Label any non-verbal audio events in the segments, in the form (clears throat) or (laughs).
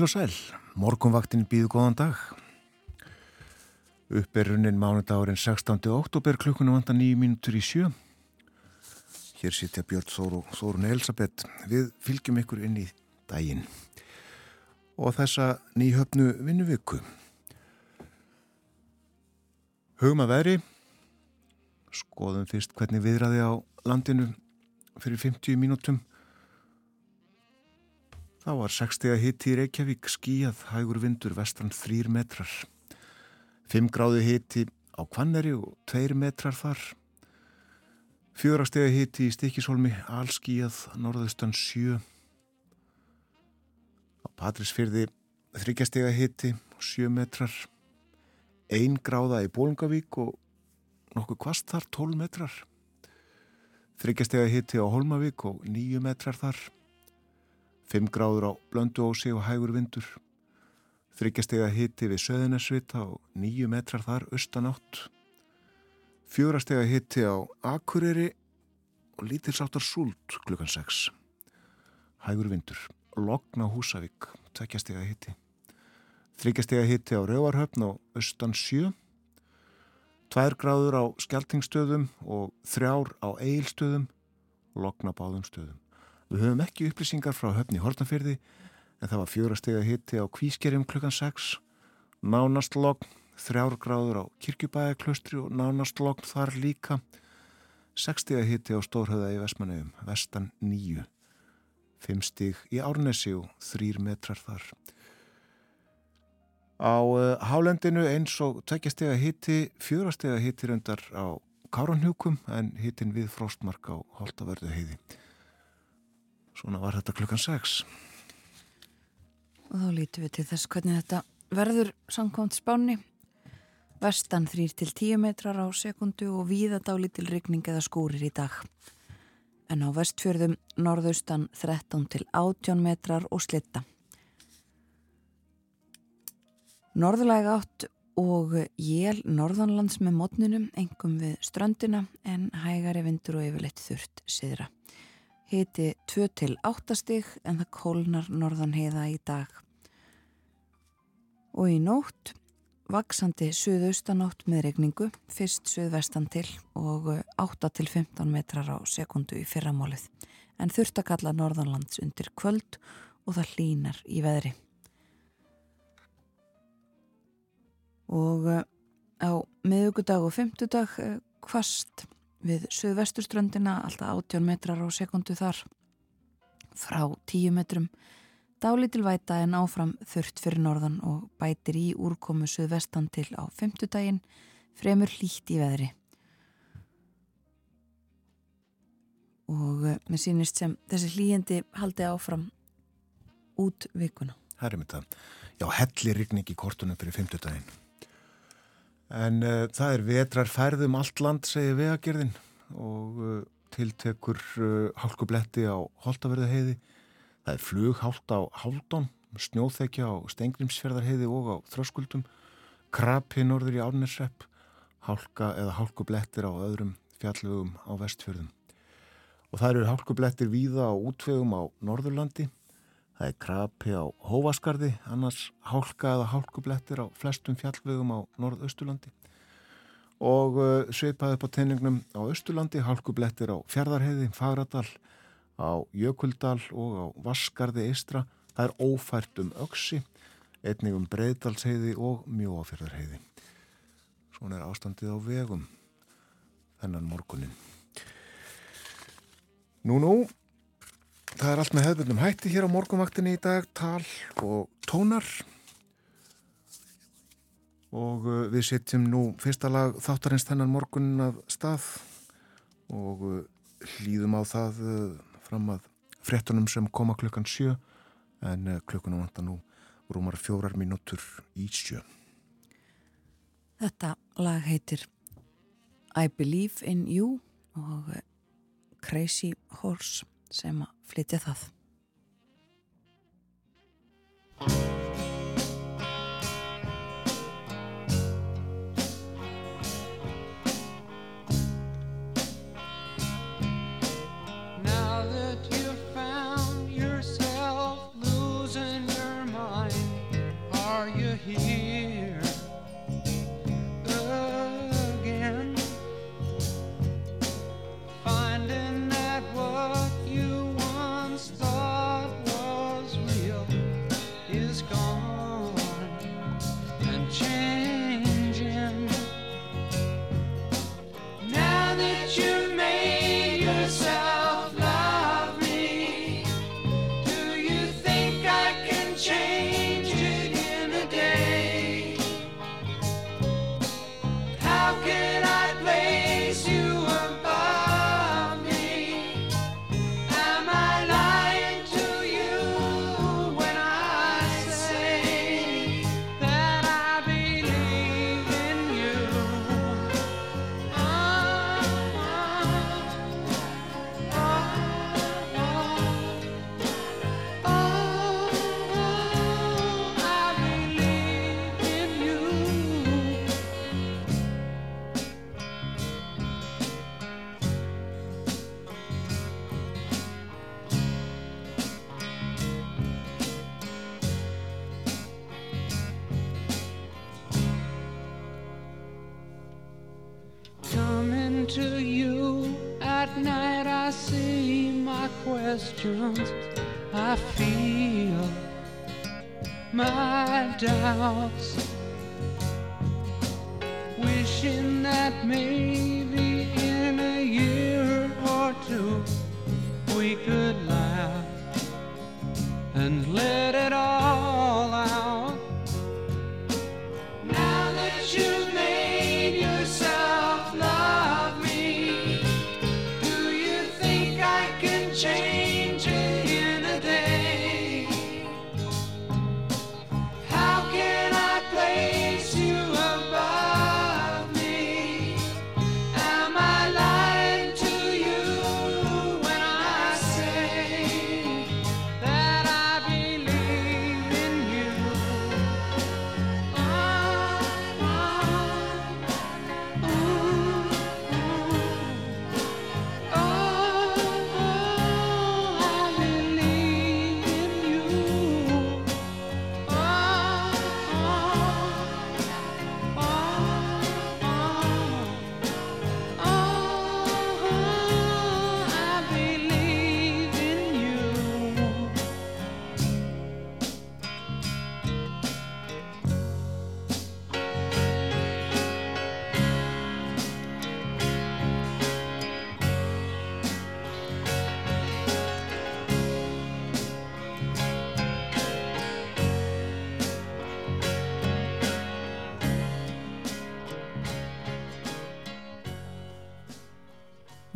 Heil og sæl, morgunvaktin býðu góðan dag. Upp er runnin mánudagurinn 16. oktober klukkunum vanda nýju mínutur í sjö. Hér sitja Björn Þór og Þórun Elisabeth. Við fylgjum ykkur inn í daginn og þessa nýjöfnu vinnuviku. Hugum að veri, skoðum fyrst hvernig viðraði á landinu fyrir 50 mínútum. Það var 60 hitti í Reykjavík, skíjað, hægur vindur, vestan 3 metrar. 5 gráði hitti á Kvanneri og 2 metrar þar. 4 stegi hitti í Stikisholmi, allskíjað, norðaustan 7. Á Patrísfyrði 3 stegi hitti, 7 metrar. 1 gráða í Bólungavík og nokkuð kvast þar, 12 metrar. 3 stegi hitti á Holmavík og 9 metrar þar. 5 gráður á blönduósi og hægur vindur. Þryggjastega hitti við Söðunarsvita og 9 metrar þar austanátt. Fjórastega hitti á Akureyri og lítilsáttar súlt klukkan 6. Hægur vindur. Logna Húsavík, tveggjastega hitti. Þryggjastega hitti á Rauvarhöfn og austan 7. Tvær gráður á Skeltingstöðum og þrjár á Eilstöðum, logna báðum stöðum. Við höfum ekki upplýsingar frá höfni Hortnafyrði en það var fjórastega hitti á Kvískerjum klukkan 6, nánast logn, þrjár gráður á Kirkjubæðaklustri og nánast logn þar líka, sekstega hitti á Stórhauða í Vestmanauðum, vestan nýju, fimmstig í Árnesi og þrýr metrar þar. Á uh, hálendinu eins og tveggjastega hitti, fjórastega hitti reyndar á Káranhjúkum en hittin við frostmark á Holtaverðu heiði. Svona var þetta klukkan 6. Og þá lítum við til þess hvernig þetta verður samkvæmt spáni. Vestan 3 til 10 metrar á sekundu og víðadáli til rigning eða skúrir í dag. En á vestfjörðum norðaustan 13 til 18 metrar og slitta. Norðulega átt og jél norðanlands með mótninum, engum við ströndina en hægari vindur og yfirleitt þurft siðra hiti 2 til 8 stig en það kólnar norðan heiða í dag. Og í nótt vaksandi suðaustanátt með regningu, fyrst suðvestan til og 8 til 15 metrar á sekundu í fyrramálið. En þurft að kalla norðanlands undir kvöld og það hlínar í veðri. Og eh, á miðugudag og fymtudag kvast við söðvesturströndina alltaf 18 metrar á sekundu þar. Frá 10 metrum dálítil væta en áfram þurft fyrir norðan og bætir í úrkomu söðvestan til á 50 daginn fremur hlýtt í veðri. Og eh, mér sýnist sem þessi hlýjandi haldi áfram út vikuna. Það er mynda, já helli rigning í kortunum fyrir 50 daginn En uh, það er vetrar færðum allt land, segir vegagerðin og uh, tiltekur uh, hálkubletti á Holtaverðaheiði. Það er flughált á Háldón, snjóþekja á Stengrimsferðarheiði og á Þröskuldum, krapi norður í Árnesrepp, hálka eða hálkublettir á öðrum fjallögum á vestfjörðum. Og það eru hálkublettir víða á útvegum á Norðurlandi Það er krapi á Hóvaskarði, annars hálka eða hálkublettir á flestum fjallvegum á norðaustulandi og uh, sveipaði upp á teiningnum á Östulandi, hálkublettir á Fjardarheiði, Fagradal, á Jökuldal og á Vaskarði Eistra. Það er ófært um Öksi, einnig um Breiðdalsheiði og Mjóafjörðarheiði. Svona er ástandið á vegum þennan morgunin. Nú, nú. Það er allt með hefðbundum hætti hér á morgumvaktinni í dag, tal og tónar og uh, við setjum nú fyrsta lag þáttarins þennan morgunin af stað og uh, hlýðum á það uh, fram að frettunum sem koma klukkan sjö en klukkunum vantar nú rúmar fjórar mínútur í sjö. Þetta lag heitir I Believe in You og Crazy Horse sem að flytja það.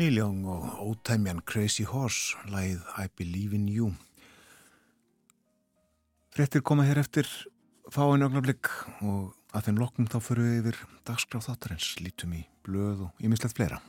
Neil Young og ótæmjan Crazy Horse, lægið I Believe in You. Frettir koma hér eftir fáin ögnablik og að þeim loknum þá fyrir við yfir dagskráð þáttarins, lítum í blöð og ímislegt fleira.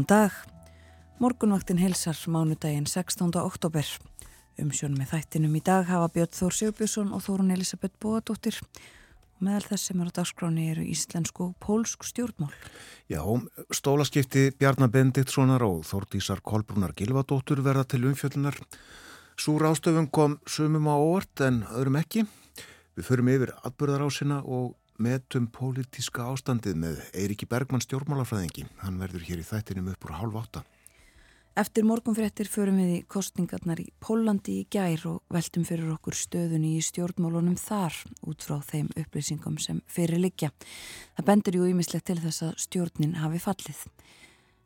Góðan dag. Morgunvaktin helsar mánudaginn 16. oktober. Umsjón með þættinum í dag hafa Björn Þór Sjöbjörnsson og Þórun Elisabeth Bóadóttir. Meðal þess sem eru á dagskráni eru íslensku og pólsk stjórnmál. Já, stólaskipti Bjarnar Bendiktssonar og Þórdísar Kolbrunar Gilvadóttur verða til umfjöllunar. Súr ástöfum kom sumum á óvart en öðrum ekki. Við förum yfir atbyrðarásina og metum pólitíska ástandið með Eiriki Bergmann stjórnmálafræðingi. Hann verður hér í þættinum upp úr hálf átta. Eftir morgunfréttir förum við í kostningarnar í Pólandi í gær og veltum fyrir okkur stöðunni í stjórnmálunum þar út frá þeim upplýsingum sem fyrir liggja. Það bendur jú ímislegt til þess að stjórnin hafi fallið.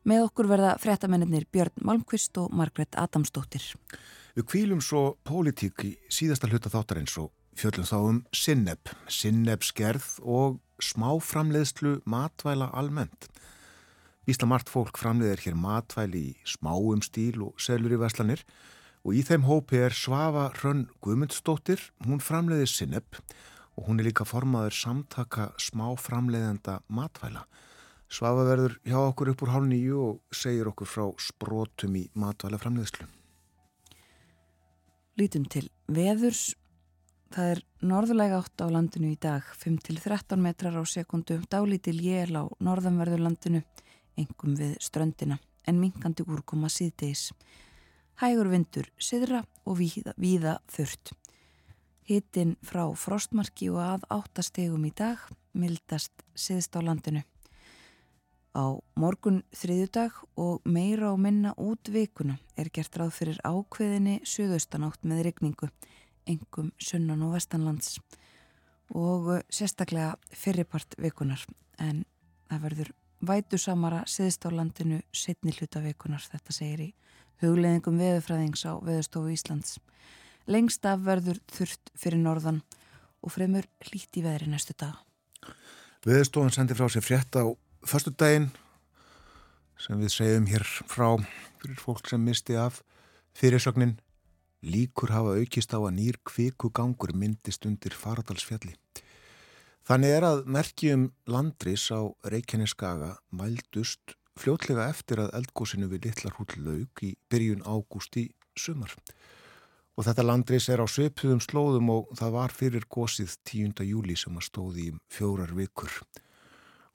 Með okkur verða fréttamennir Björn Malmqvist og Margret Adamsdóttir. Við kvílum svo pólitík í síðasta hluta þáttarins og fjöllum þá um sinneb, sinnebsgerð og smáframleiðslu matvæla almennt. Ísla margt fólk framleiðir hér matvæli í smáum stíl og selur í veslanir og í þeim hópi er Svafa Hrönn Guðmundsdóttir, hún framleiðir sinneb og hún er líka formaður samtaka smáframleiðenda matvæla. Svafa verður hjá okkur upp úr hálf nýju og segir okkur frá sprótum í matvæla framleiðslu. Lítum til veðurs. Það er norðulega átt á landinu í dag, 5-13 metrar á sekundu, dálítil jél á norðanverður landinu, engum við ströndina, en minkandi úrkoma síðdeis. Hægur vindur siðra og víða, víða þurrt. Hittin frá frostmarki og að áttastegum í dag, mildast siðst á landinu. Á morgun þriðjudag og meira og minna út vikuna er gert ráð fyrir ákveðinni suðaustanátt með regningu, engum sunnan og vestanlands og sérstaklega fyrirpart vikunar en það verður vætusamara siðst á landinu setni hlutavikunar, þetta segir í hugleðingum veðufræðings á Veðustofu Íslands. Lengst af verður þurft fyrir norðan og fremur lít í veðri næstu dag. Viðstofan sendi frá sér frétt á förstu daginn sem við segjum hér frá fyrir fólk sem misti af fyrirsögnin líkur hafa aukist á að nýr kvikugangur myndist undir faradalsfjalli. Þannig er að merkjum landris á Reykjaneskaga mældust fljótlega eftir að eldgósinu við Littlar húll laug í byrjun ágúst í sumar. Og þetta landris er á söpðum slóðum og það var fyrir gósið 10. júli sem að stóði í fjórar vikur.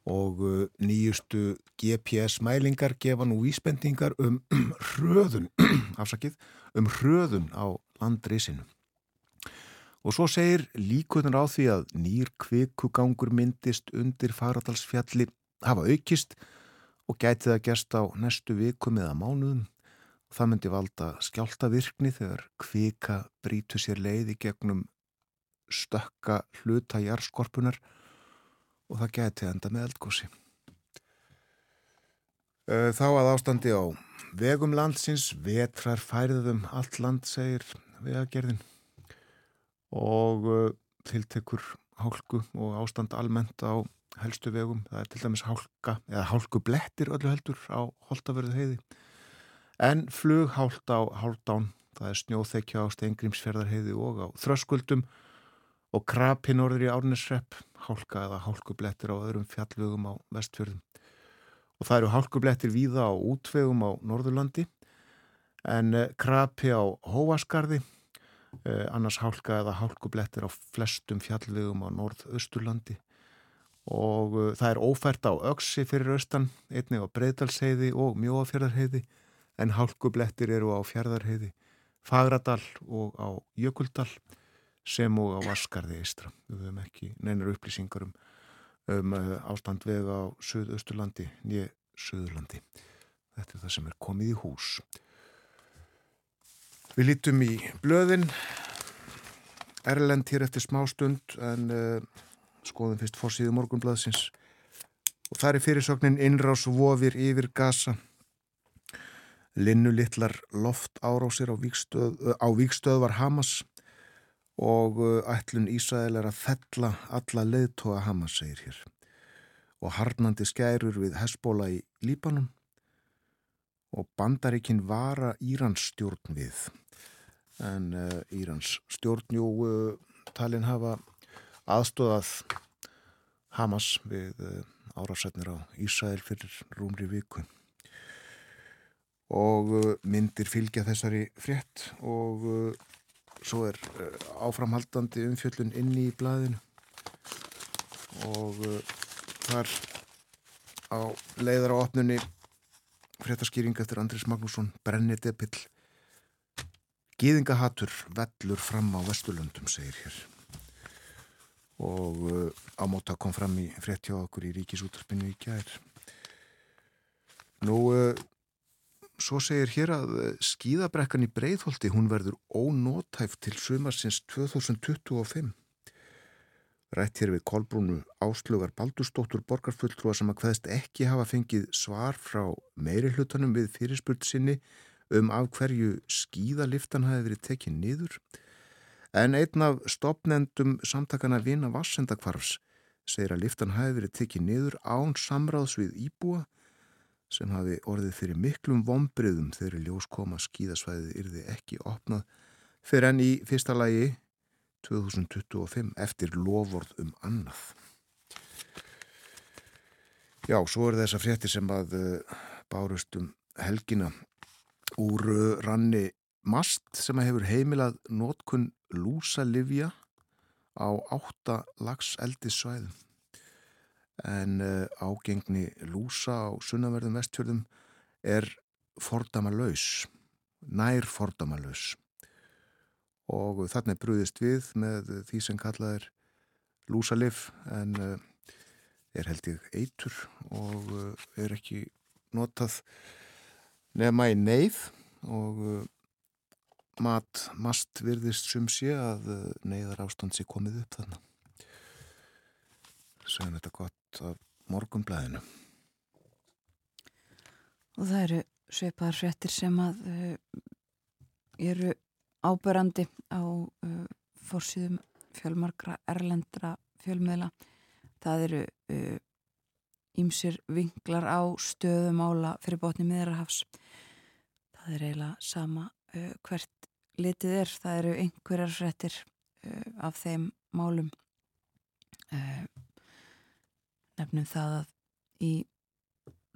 Og uh, nýjustu GPS-mælingar gefa nú vísbendingar um (clears throat) hröðun, (clears throat) afsakið, um hröðun á landrisinu. Og svo segir líkunar á því að nýr kvikugangur myndist undir faradalsfjalli hafa aukist og gæti það gerst á næstu vikum eða mánuðum. Það myndi valda skjáltavirkni þegar kvika brítu sér leiði gegnum stökka hluta járskorpunar og það gæti enda með eldgósi. Þá að ástandi á vegum landsins, vetrar færðum allt land, segir vegagerðin og tiltekur hálku og ástand almennt á helstu vegum. Það er til dæmis hálka eða hálku blettir öllu heldur á Holtavörðu heiði. En flug hált á Hálfdán, það er snjóþekja á Steingrímsferðarheiði og á Þröskuldum og krapi norður í Árnesrepp, hálka eða hálku blettir á öðrum fjallvögum á vestfjörðum. Og það eru hálku blettir víða á útvegum á Norðurlandi en krapi á Hóaskarði Eh, annars hálka eða hálkublettir á flestum fjallvegum á norð-austurlandi og uh, það er ófært á öksi fyrir austan, einnig á breyðdalsheiði og mjóafjörðarheiði en hálkublettir eru á fjörðarheiði Fagradal og á Jökuldal sem og á Vaskarði eistra. Við höfum ekki neinar upplýsingar um, um uh, ástand vega á söð-austurlandi nýja söðurlandi. Þetta er það sem er komið í hús. Við lítum í blöðin, Erlend hér eftir smá stund en uh, skoðum fyrst fórsíðu morgunblaðsins og það er fyrirsögnin innrás vofir yfir gasa. Linnu litlar loft árásir á víkstöð, á víkstöð var Hamas og uh, ætlun Ísæl er að fella alla leiðtóa Hamas, segir hér. Og harnandi skærur við Hesbóla í Líbanum og bandaríkin vara Írans stjórn við. En uh, Írans stjórnjú uh, talin hafa aðstóðað Hamas við uh, árásætnir á Ísæl fyrir rúmri viku. Og myndir fylgja þessari frétt og svo er áframhaldandi umfjöllun inni í blaðinu og þar á leiðar á opnunni fréttaskýring eftir Andris Magnússon Brennir Depill Gýðingahatur vellur fram á Vesturlundum, segir hér. Og uh, ámóta kom fram í frétt hjá okkur í ríkisútarpinu í gær. Nú, svo segir hér að skýðabrekkan í Breitholti, hún verður ónótæf til sumarsins 2025. Rætt hér við Kolbrúnu Áslögar Baldurstóttur borgarfulltrúa sem að hvaðist ekki hafa fengið svar frá meiri hlutanum við fyrirspurt sinni um af hverju skíðaliftan hafi verið tekið niður en einn af stopnendum samtakana vina Vassendakvarfs segir að liftan hafi verið tekið niður án samráðs við Íbúa sem hafi orðið fyrir miklum vombriðum þegar ljóskoma skíðasvæðið yrði ekki opnað fyrir enn í fyrsta lagi 2025 eftir loford um annað. Já, svo er þess að frétti sem að uh, bárust um helgina úr uh, ranni mast sem hefur heimilað nótkun lúsalivja á átta lags eldissvæðum en uh, ágengni lúsa á sunnaverðum vestfjörðum er fordama-laus, nær fordama-laus og þarna er brúðist við með því sem kallað er lúsalif en uh, er held ég eitur og uh, er ekki notað nema í neyð og mat mast virðist sum sé að neyðar ástand sé komið upp þannig. Sæðum þetta gott af morgunblæðinu. og það eru sveipaðar fréttir sem að uh, eru ábörandi á uh, fórsýðum fjölmarkra erlendra fjölmiðla. Það eru ímsir vinklar á stöðumála fyrir botni miðrahafs það er eiginlega sama uh, hvert litið er. Það eru einhverjar fréttir uh, af þeim málum. Uh, nefnum það að í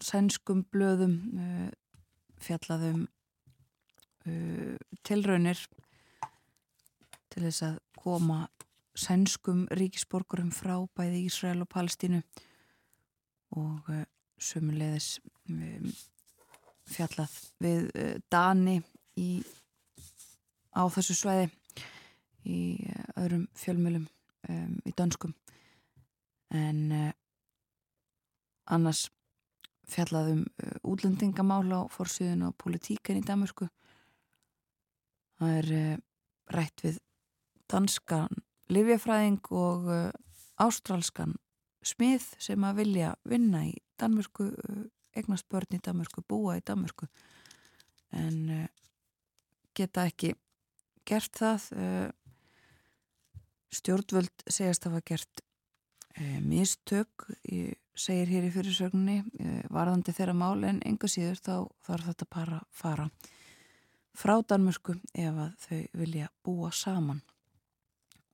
sænskum blöðum fjallaðum tilraunir til þess að koma sænskum ríkisborgurum frá bæði Ísrael og Palestínu og uh, sumulegðis um, fjallað við uh, Dani í, á þessu sveiði í uh, öðrum fjölmjölum um, í danskum en annars fjallaðum útlendingamál á fórsýðun og politíkan í Danmörku. Það er rætt við danskan livjafræðing og ástralskan smið sem að vilja vinna í Danmörku, egnast börn í Danmörku, búa í Danmörku. En uh, geta ekki gert það uh, stjórnvöld segast að hafa gert uh, mistök í, segir hér í fyrirsögninni varðandi þeirra mál en enga síður þá þarf þetta bara að fara frá Danmörku ef að þau vilja búa saman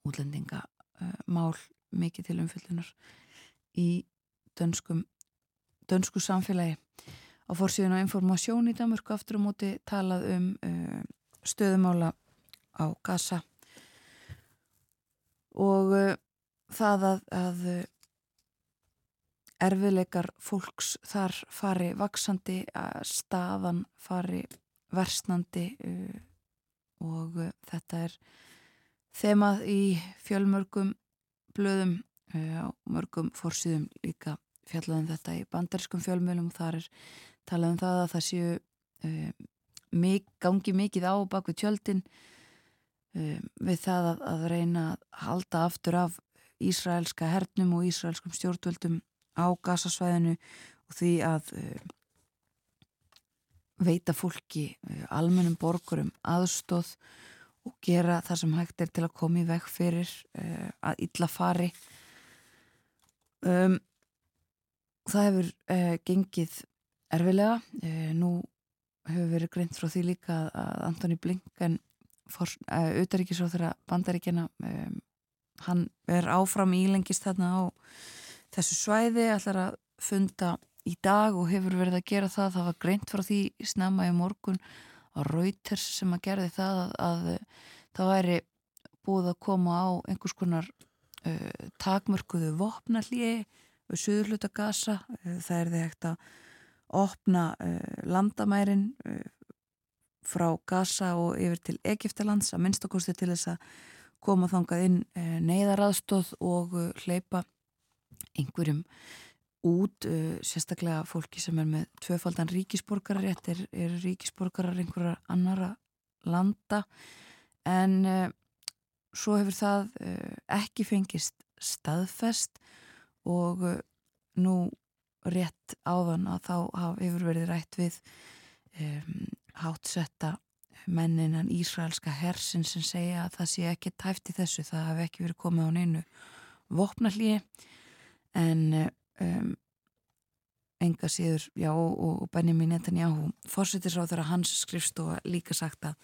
útlendinga mál mikið til umfyllunar í dönskum, dönsku samfélagi. Á fórsíðun og informasjón í Danmörku aftur á móti talað um uh, stöðumála á Gaza og það að, að uh, erfiðleikar fólks þar fari vaksandi, að staðan fari versnandi uh, og uh, þetta er þemað í fjölmörgum blöðum Eh, á mörgum fórsýðum líka fjallaðum þetta í bandariskum fjölmjölum og þar er talað um það að það séu um, mik gangi mikið á bak við tjöldin um, við það að, að reyna að halda aftur af Ísraelska hernum og Ísraelskum stjórnvöldum á gasasvæðinu og því að um, veita fólki almennum borgurum aðstóð og gera það sem hægt er til að koma í veg fyrir að illa fari Um, það hefur uh, gengið erfilega. Uh, nú hefur verið greint frá því líka að Antoni Blinken, auðaríkisráð þeirra bandaríkjana, um, hann er áfram ílengist þarna á þessu svæði, ætlar að funda í dag og hefur verið að gera það. Það var greint frá því snemma í morgun á Reuters sem að gerði það að, að það væri búið að koma á einhvers konar uh, takmörkuðu vopnallíi við suðurluta gasa uh, það er því hægt að opna uh, landamærin frá Gaza og yfir til Egiptalands að minnstakosti til þess að koma þangað inn neyðaraðstóð og hleypa einhverjum út, sérstaklega fólki sem er með tvöfaldan ríkisborgararétt er, er ríkisborgarar einhverjar annara landa. En svo hefur það uh, ekki fengist staðfest og uh, nú rétt áðan að þá hefur verið rætt við um, hátsetta menninan Ísraelska hersin sem segja að það sé ekki tæft í þessu, það hef ekki verið komið á neinu vopnallíi en um, enga síður, já og Benjamin Netanyahu fórsetir sá þegar hans skrifstofa líka sagt að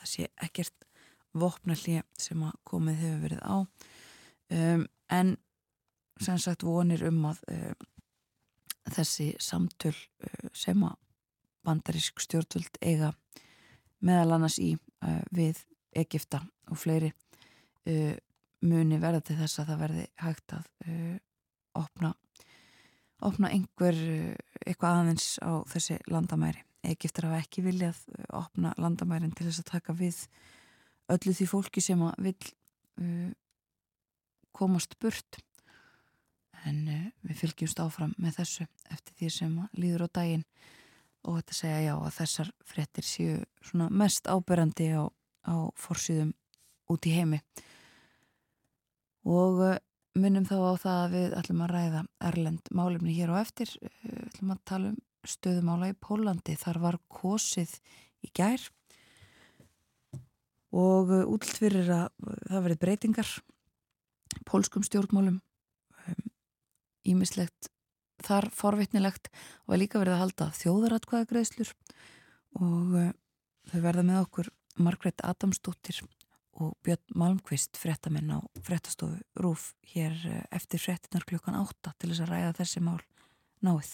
það sé ekkert vopnallið sem að komið hefur verið á. Um, en sem sagt vonir um að um, þessi samtöl uh, sem að bandarísk stjórnvöld eiga meðal annars í uh, við Egipta og fleiri uh, muni verða til þess að það verði hægt að uh, opna opna einhver uh, eitthvað aðeins á þessi landamæri. Egiptar hafa ekki viljað uh, opna landamærin til þess að taka við öllu því fólki sem að vil uh, komast burt. En uh, við fylgjumst áfram með þessu eftir því sem líður á daginn. Og þetta segja já að þessar frettir séu svona mest áberandi á, á forsýðum út í heimi. Og munum þá á það að við ætlum að ræða Erlend málumni hér og eftir uh, ætlum að tala um stöðumála í Pólandi. Þar var kosið í gær og útlt fyrir að það verið breytingar pólskum stjórnmálum ímislegt þar forvitnilegt og líka verið að halda þjóðaratkvæðagreðslur og uh, þau verða með okkur Margret Adamsdóttir og Björn Malmqvist frettamenn á frettastofu Rúf hér uh, eftir frettinar klukkan 8 til þess að ræða þessi mál náið.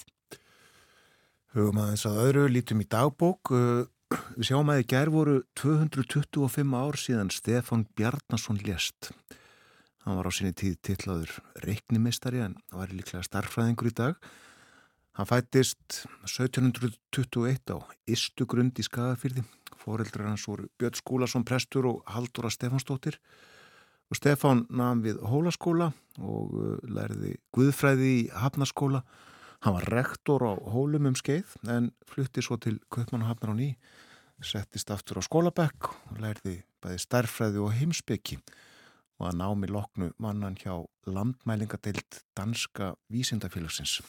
Hugum aðeins að öðru lítum í dagbók uh, við sjáum að í gerð voru 225 ár síðan Stefan Bjarnason lést Hann var á sinni tíð tillaður reiknimistari en var líklega starfræðingur í dag. Hann fættist 1721 á Istugrund í Skagafyrði. Fóreldrar hans voru Björn Skúlason prestur og Haldóra Stefansdóttir. Og Stefan namn við hólaskóla og uh, lærði Guðfræði í Hafnarskóla. Hann var rektor á hólum um skeið en flutti svo til Kaupmann og Hafnar á ný. Settist aftur á skólabekk og lærði bæði starfræði og heimsbyggi og að námi loknu mannan hjá landmælingadeild Danska Vísindafélagsins.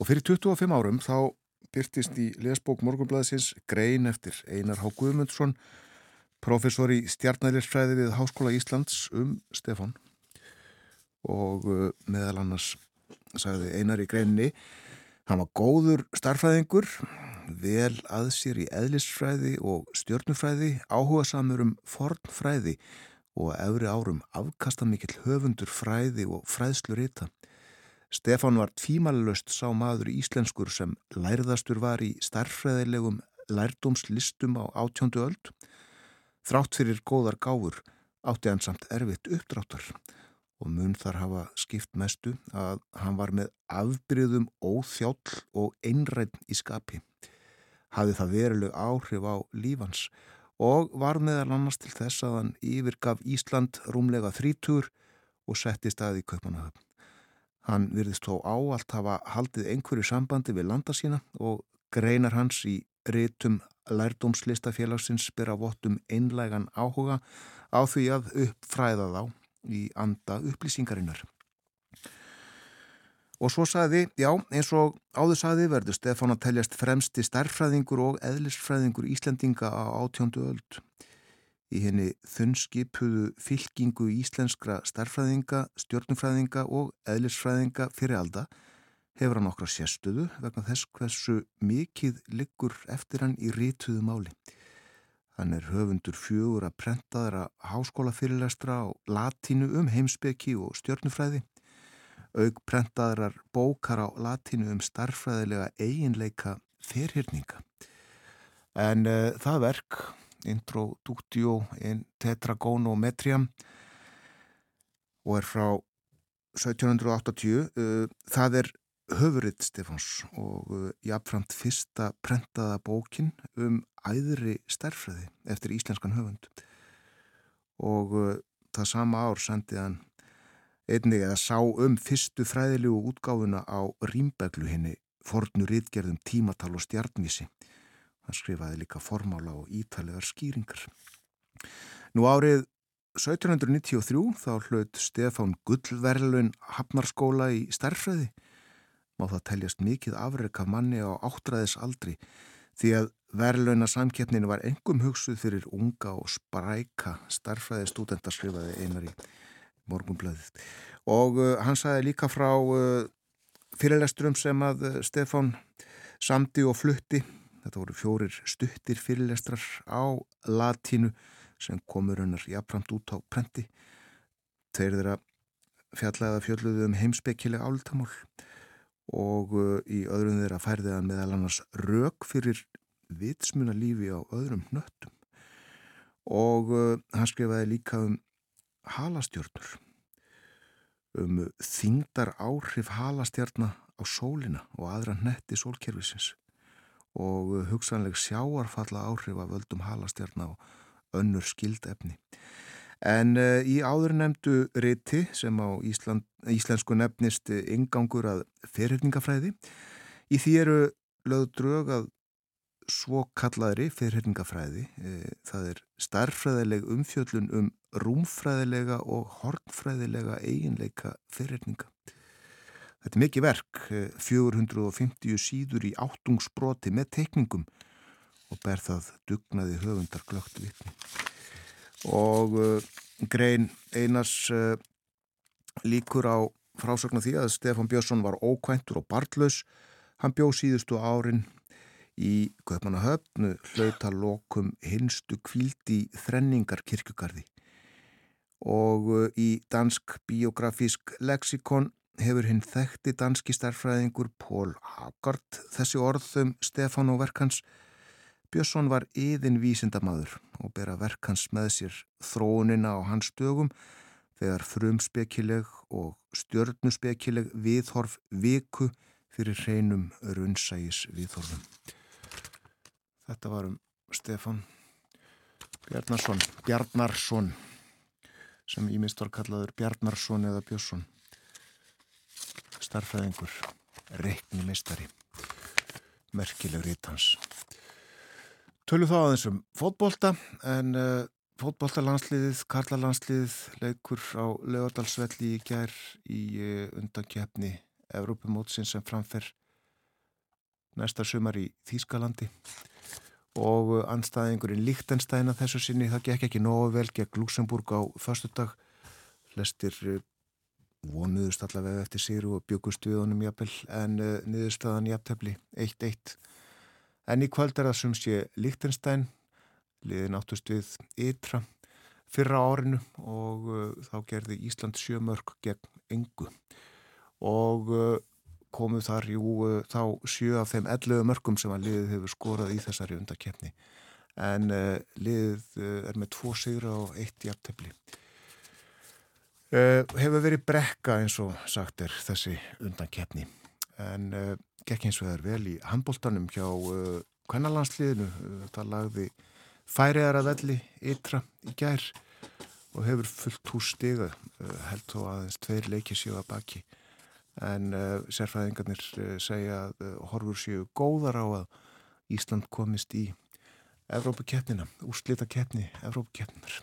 Og fyrir 25 árum þá byrtist í lesbók Morgunblæðisins grein eftir Einar Há Guðmundsson, professor í stjarnælirsfræði við Háskóla Íslands um Stefan og uh, meðal annars sagði Einar í greinni hann var góður starfræðingur vel að sér í eðlisfræði og stjörnufræði áhuga samur um fornfræði og að öfri árum afkasta mikill höfundur fræði og fræðslu rita. Stefan var tvímalust sá maður íslenskur sem lærðastur var í starfræðilegum lærdómslistum á átjóndu öld. Þrátt fyrir góðar gáfur átti hann samt erfitt uppdráttar og mun þar hafa skipt mestu að hann var með afbyrðum óþjáll og einrætt í skapi. Hafði það veruleg áhrif á lífans og var meðal annars til þess að hann yfirgaf Ísland rúmlega þrítur og setti staði í Kaupanahöfn. Hann virðist þó á allt hafa haldið einhverju sambandi við landa sína og greinar hans í rétum lærdómslistafélagsins byrja vottum einlægan áhuga á því að uppfræða þá í anda upplýsingarinnar. Og svo saði, já, eins og áður saði verður Stefán að teljast fremsti starffræðingur og eðlisfræðingur Íslendinga á átjóndu öld. Í henni þunnskipuðu fylkingu íslenskra starffræðinga, stjórnufræðinga og eðlisfræðinga fyrir alda hefur hann okkar sérstuðu vegna þess hversu mikið liggur eftir hann í rítuðu máli. Hann er höfundur fjögur að prentaðra háskólafyrirlestra á latínu um heimsbyggi og stjórnufræði auk prentaðrar bókar á latinu um starfræðilega eiginleika ferhyrninga. En uh, það verk, Introductio in Tetragonometriam og er frá 1780, uh, það er höfuritt Stefáns og uh, jáfnframt fyrsta prentaða bókin um æðri starfræði eftir íslenskan höfund og það sama ár sendið hann einnig að sá um fyrstu fræðilegu útgáfuna á rýmbeglu henni fornur ytgerðum tímatal og stjarnvísi. Hann skrifaði líka formála og ítalegar skýringar. Nú árið 1793 þá hlaut Stefán Gullverlun Hafnarskóla í starfræði. Má það teljast mikið afreika manni á áttræðis aldri því að verðlauna samkeppninu var engum hugsuð fyrir unga og spræka starfræði stúdenta skrifaði einar í morgunblöðið og uh, hann sagði líka frá uh, fyrirlesturum sem að uh, Stefán samdi og flutti þetta voru fjórir stuttir fyrirlestrar á latínu sem komur hennar jafnframt út á prenti. Þeir þeirra fjallaða fjölluðu um heimspekkileg áltamál og uh, í öðrum þeirra færði hann meðal annars rauk fyrir vitsmuna lífi á öðrum nöttum og uh, hann skrifaði líka um halastjörnur um þingdar áhrif halastjörna á sólina og aðra netti sólkerfisins og hugsanleg sjáarfalla áhrif af völdum halastjörna og önnur skildefni. En uh, í áður nefndu riti sem á Ísland, íslensku nefnist ingangur að ferhyrningafræði, í því eru lögð drög að svo kallaðri ferhyrningafræði. Uh, það er starffræðileg umfjöllun um rúmfræðilega og hornfræðilega eiginleika fyrirninga. Þetta er mikið verk, eh, 450 síður í áttungsbroti með teikningum og ber það dugnaði höfundar glögt vitni. Og uh, grein Einars uh, líkur á frásögna því að Stefán Björnsson var ókvæntur og barnlaus. Hann bjó síðustu árin í Kaupanahöfnu hlautalokum hinstu kvíldi þrenningar kirkugarði og í dansk biografísk leksikon hefur hinn þekkti danski starfræðingur Pól Hagard þessi orðum Stefán og verkans Björnsson var yðin vísindamadur og bera verkans með sér þróunina á hans dögum þegar frumspekileg og stjörnuspekileg viðhorf viku fyrir hreinum runnsægis viðhorfum. Þetta var um Stefán Bjarnarsson, Bjarnarsson sem ímist var kallaður Bjarnarsson eða Björnsson starfræðingur reiknumistari merkileg rítans Tölu þá aðeins um fótbolta en uh, fótboltalandsliðið, karlalandsliðið leikur á Leodalsvelli í gær í uh, undankjöfni Evrópumótsin sem framfer næsta sumar í Þýskalandi. Og uh, anstæðingurinn Líktenstæna þessu sinni það gekk ekki nógu vel gegn Luxemburg á förstudag flestir uh, vonuðust allavega eftir síru og byggust við honum jafnvel en uh, niðurstaðan jafntefni 1-1 en í kvöld er það sem sé Líktenstæn liðin áttust við ytra fyrra árinu og uh, þá gerði Ísland sjömörk gegn engu. Og uh, komu þar jú þá sjö af þeim 11 mörgum sem að liðið hefur skorað í þessari undakefni en liðið er með tvo sigra og eitt jafntefni uh, hefur verið brekka eins og sagt er þessi undankefni en uh, gekk eins og það er vel í handbóltanum hjá uh, kvennalandsliðinu. Það lagði færiðar að velli ytra í gær og hefur fullt hús stiga held þó aðeins tveir leikið séu að baki. En sérfræðingarnir segja að horfur séu góðar á að Ísland komist í Evrópukeppnina, úrslita keppni Evrópukeppninar.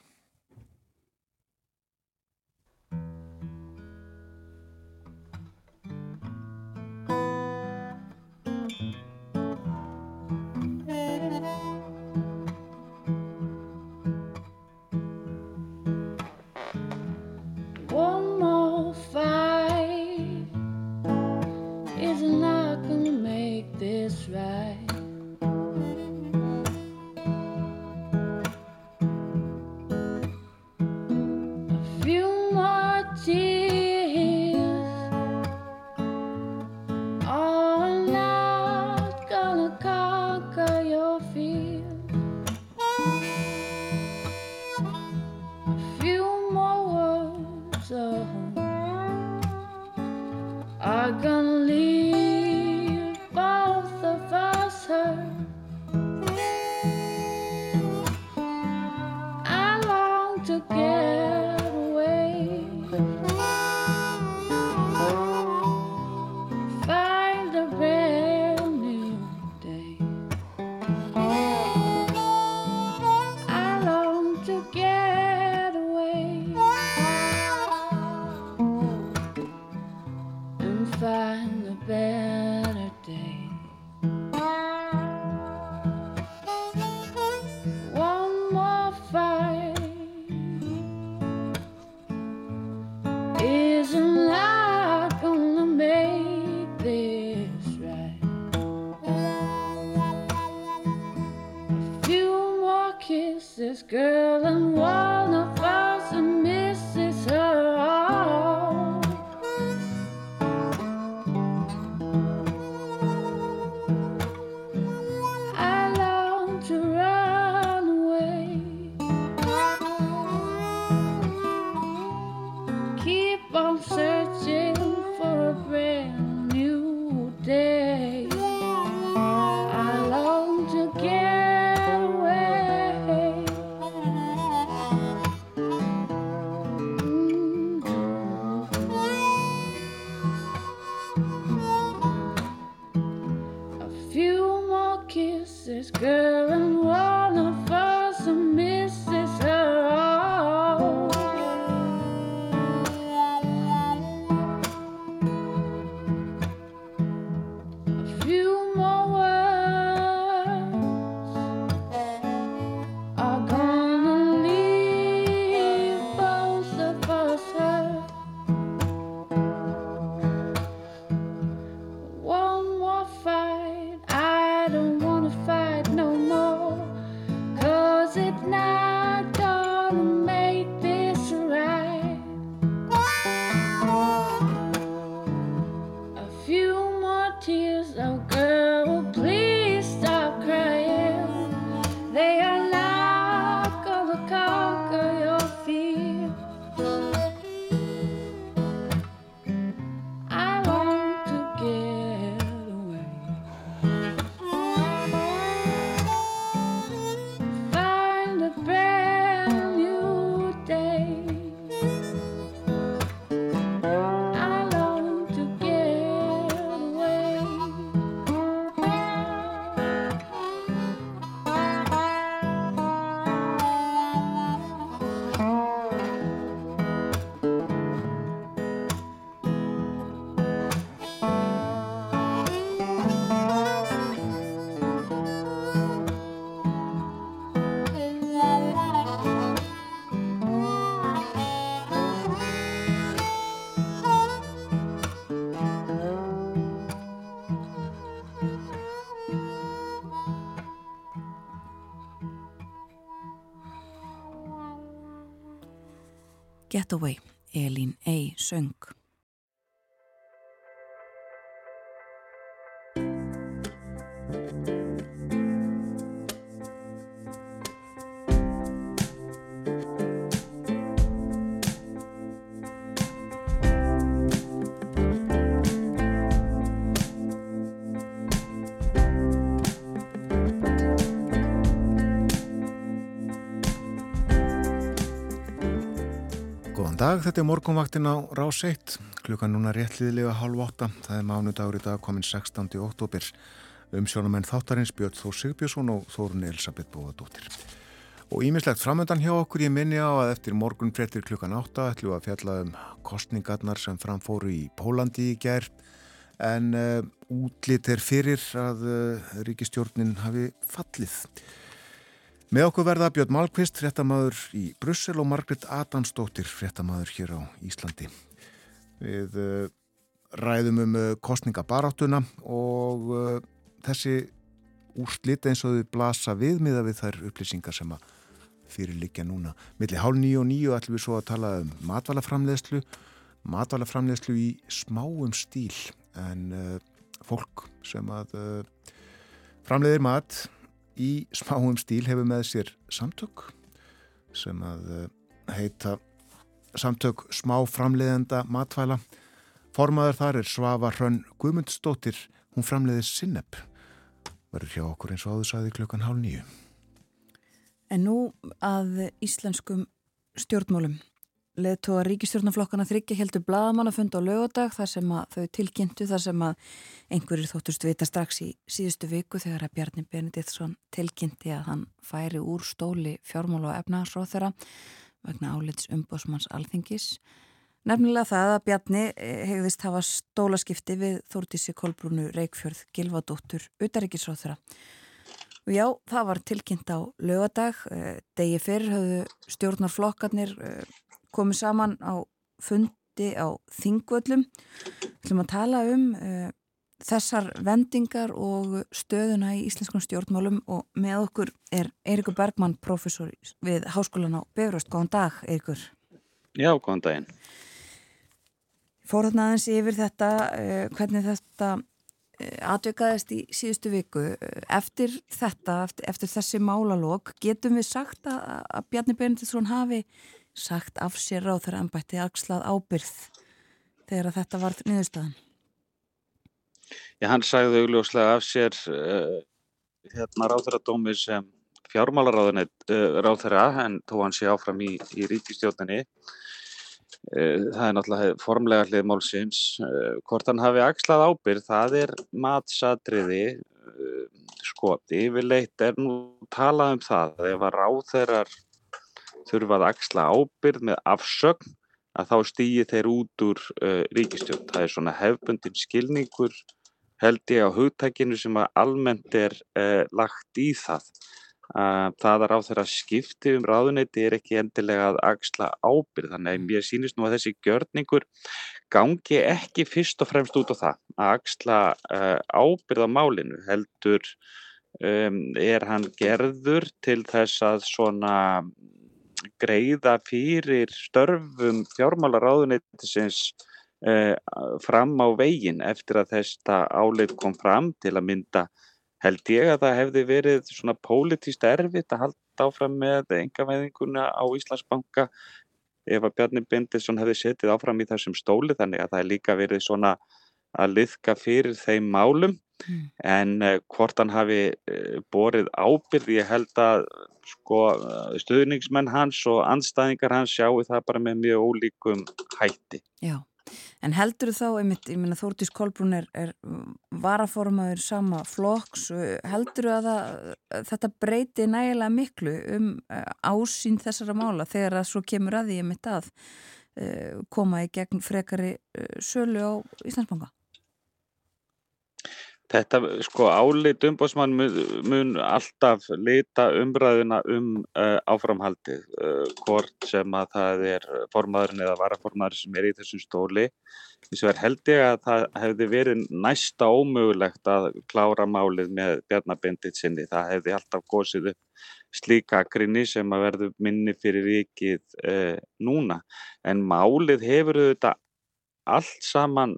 The way. Dag, þetta er morgunvaktin á Rás 1, klukkan núna réttliðilega halv átta, það er mánudagur í dag komin 16. oktober, umsjónamenn þáttarins Björn Þór Sigbjörnsson og Þórun Elisabeth Bóðadóttir. Og ímislegt framöndan hjá okkur ég minni á að eftir morgun frettir klukkan átta ætlum við að fjalla um kostningarnar sem framfóru í Pólandi í gær, en uh, útlit er fyrir að uh, ríkistjórnin hafi fallið. Með okkur verða Björn Malmqvist, fréttamaður í Brussel og Margret Adamsdóttir, fréttamaður hér á Íslandi. Við uh, ræðum um uh, kostningabaráttuna og uh, þessi úrslit eins og þau blasa við miða við þær upplýsingar sem að fyrirlikja núna. Millir hálf nýju og nýju ætlum við svo að tala um matvælaframleðslu, matvælaframleðslu í smáum stíl en fólk sem að framleiðir mat í smáum stíl hefur með sér samtök sem að uh, heita samtök smá framleiðenda matvæla. Formaður þar er Svafa Hrönn Guðmundsdóttir, hún framleiðir Sinnepp. Verður hjá okkur eins og áður saði klukkan hálf nýju. En nú að íslenskum stjórnmálum. Leðtóa ríkistjórnaflokkana þryggja heldur blagamannafund á lögadag þar sem að þau tilkynntu þar sem að einhverjir þóttust vita strax í síðustu viku þegar að Bjarni Benediktsson tilkynnti að hann færi úr stóli fjármála og efnahagsróþara vegna álits umbósmanns alþingis. Nefnilega það að Bjarni eh, hegðist hafa stólaskipti við Þórtísi Kolbrúnu Reykjörð Gilvadóttur utaríkisróþara. Og já, það var tilkynnt á lögadag. eh, Degi fyrir höfðu stjórnarflokkarnir eh, komið saman á fundi á Þingvöllum. Við ætlum að tala um uh, þessar vendingar og stöðuna í íslenskum stjórnmálum og með okkur er Eirikur Bergmann, professor við Háskólan á Befröst. Góðan dag, Eirikur. Já, góðan daginn. Fór þarna aðeins yfir þetta, uh, hvernig þetta uh, atvikaðist í síðustu viku. Eftir þetta, eftir, eftir þessi málalók, getum við sagt að, að Bjarni Benediktsson hafi sagt af sér á þeirra ennbætti axlað ábyrð þegar þetta var niðurstaðan? Já, hann sagði augljóslega af sér uh, hérna ráþæradómi sem fjármálaráðunni uh, ráþæra en þó hann sé áfram í, í ríkistjórninni. Uh, það er náttúrulega formlega hlið málsins. Hvort hann hafi axlað ábyrð, það er matsadriði. Uh, sko, yfirleitt er nú talað um það ef að ráþærar þurfa að axla ábyrð með afsögn að þá stýji þeir út úr uh, ríkistjórn. Það er svona hefbundin skilningur held ég á hugtækinu sem að almennt er uh, lagt í það. Uh, það að ráð þeirra skipti um ráðuneyti er ekki endilega að axla ábyrð. Þannig að mér sýnist nú að þessi gjörningur gangi ekki fyrst og fremst út á það að axla ábyrð á málinu heldur um, er hann gerður til þess að svona greiða fyrir störfum fjármálaráðuneytisins uh, fram á veginn eftir að þetta áleit kom fram til að mynda held ég að það hefði verið svona pólitíst erfitt að halda áfram með engaveðinguna á Íslandsbanka ef að Bjarni Bindisson hefði setið áfram í þessum stóli þannig að það er líka verið svona að liðka fyrir þeim málum Mm. en uh, hvort hann hafi uh, borið ábyrð ég held að sko uh, stuðningsmenn hans og anstæðingar hans sjáu það bara með mjög ólíkum hætti. Já, en heldur þá, einmitt, ég meina Þórtís Kolbrún er, er varaformaður sama flokks, heldur að það, þetta breyti nægilega miklu um ásýn þessara mála þegar að svo kemur að því einmitt að koma í gegn frekari sölu á Íslandsbanka? Þetta sko álit umbóðsmann mun, mun alltaf lita umræðuna um uh, áframhaldið, uh, hvort sem að það er formaðurinn eða varaformaðurinn sem er í þessum stóli. Þess vegna held ég að það hefði verið næsta ómögulegt að klára málið með Bjarnabindit sinni. Það hefði alltaf gósið upp slíka grinni sem að verður minni fyrir vikið uh, núna. En málið hefur auðvitað allt saman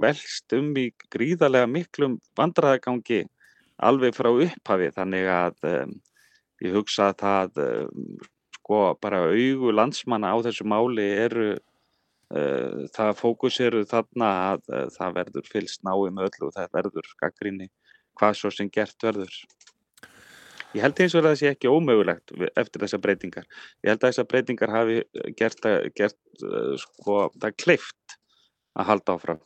velst um í gríðarlega miklum vandræðagangi alveg frá upphafi þannig að um, ég hugsa að það um, sko bara augu landsmanna á þessu máli eru uh, það fókus eru þarna að uh, það verður fylst nái með öllu og það verður gaggrinni hvað svo sem gert verður. Ég held eins og það sé ekki ómögulegt eftir þessar breytingar. Ég held að þessar breytingar hafi gert, gert uh, sko það kleift að halda áfram.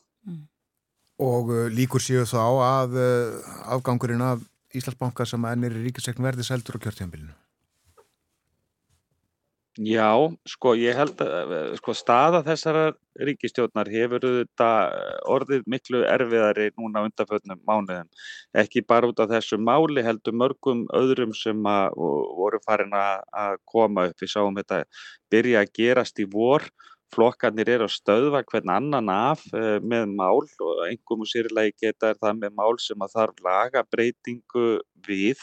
Og uh, líkur séu þá að uh, afgangurinn af Íslandsbanka sem ennir í ríkisegn verði seldur á kjörtjambilinu? Já, sko ég held að uh, sko staða þessara ríkistjórnar hefur þetta orðið miklu erfiðari núna undanfötnum mánuðum. Ekki bara út af þessu máli heldur mörgum öðrum sem að voru farin að koma upp. Við sáum þetta byrja að gerast í vor flokkarnir eru að stöðva hvern annan af uh, með mál og einhverjum og sérlega geta það með mál sem að þarf laga breytingu við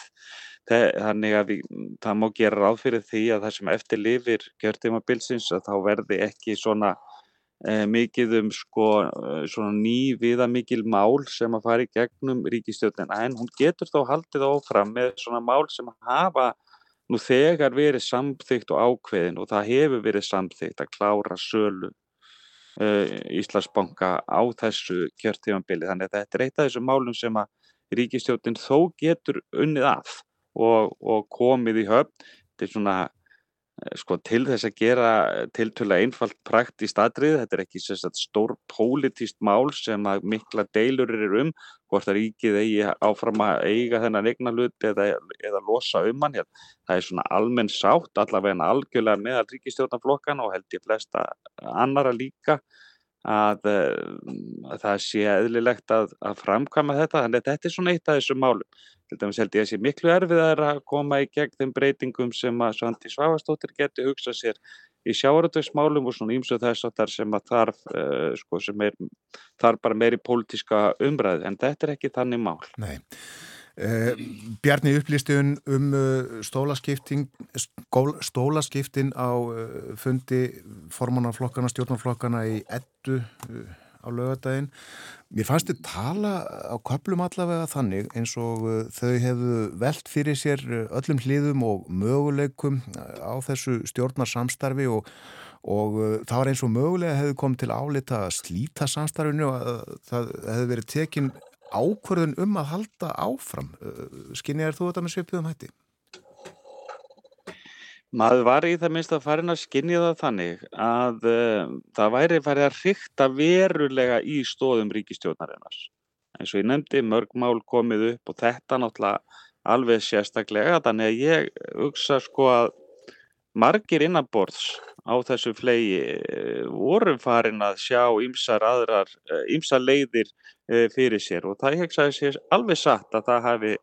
þannig að við, það má gera ráð fyrir því að það sem eftir lifir kjörtímabilsins að þá verði ekki svona uh, mikið um sko uh, svona ný viða mikil mál sem að fara í gegnum ríkistjóðin en hún getur þó haldið áfram með svona mál sem hafa nú þegar verið samþygt og ákveðin og það hefur verið samþygt að klára sölu uh, Íslandsbanka á þessu kjörtímanbili þannig að þetta er eitt af þessum málum sem að ríkistjótin þó getur unnið af og, og komið í höfn. Til svona sko til þess að gera tiltöla einfalt praktist atrið, þetta er ekki sagt, stór pólitíst mál sem að mikla deilur eru um hvort að ríkið eigi áfram að eiga þennan eigna hlut eða, eða losa um hann. Það er svona almenn sátt allavega algjörlega meðal ríkistjórnarflokkan og held ég flesta annara líka að, að það sé eðlilegt að, að framkama þetta. Þannig að þetta er svona eitt af þessum málum til dæmis held ég að sé miklu erfiðar að koma í gegn þeim breytingum sem að Svandi Svavastóttir geti hugsað sér í sjáaratöksmálum og svona ímsu þess að þar sem að þarf uh, sko sem er þarf bara meiri pólitíska umræði en þetta er ekki þannig mál. Nei. Uh, Bjarni upplýstun um uh, stólaskiptin stólaskiptin á fundi formannarflokkana, stjórnarflokkana í ettu á lögadaginn. Mér fannst þið tala á köplum allavega þannig eins og uh, þau hefðu velt fyrir sér öllum hliðum og möguleikum á þessu stjórnarsamstarfi og, og uh, það var eins og mögulega hefðu komið til álita að slíta samstarfinu og að það hefðu verið tekin ákvörðun um að halda áfram. Skinnið er þú þetta með svipið um hætti? Maður var í það minnst að farin að skinja það þannig að uh, það væri farið að hrykta verulega í stóðum ríkistjórnarinnar. En svo ég nefndi mörg mál komið upp og þetta náttúrulega alveg sérstaklega þannig að ég hugsa sko að margir innanborðs á þessu flegi voru farin að sjá ymsar aðrar, ymsar leiðir uh, fyrir sér og það hegsaði sér alveg satt að það hafi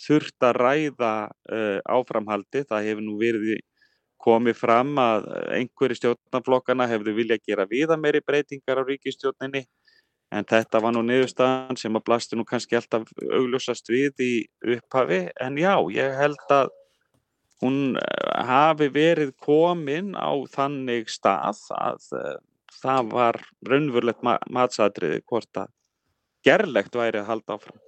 þurft að ræða uh, áframhaldi. Það hefur nú verið komið fram að einhverju stjórnarflokkana hefðu vilja gera viða meiri breytingar á ríkistjórninni En þetta var nú niðurstaðan sem að blasti nú kannski alltaf augljósast við í upphafi. En já, ég held að hún eh, hafi verið komin á þannig stað að uh, það var raunverulegt ma matsatriði hvort að gerlegt væri að halda áfram.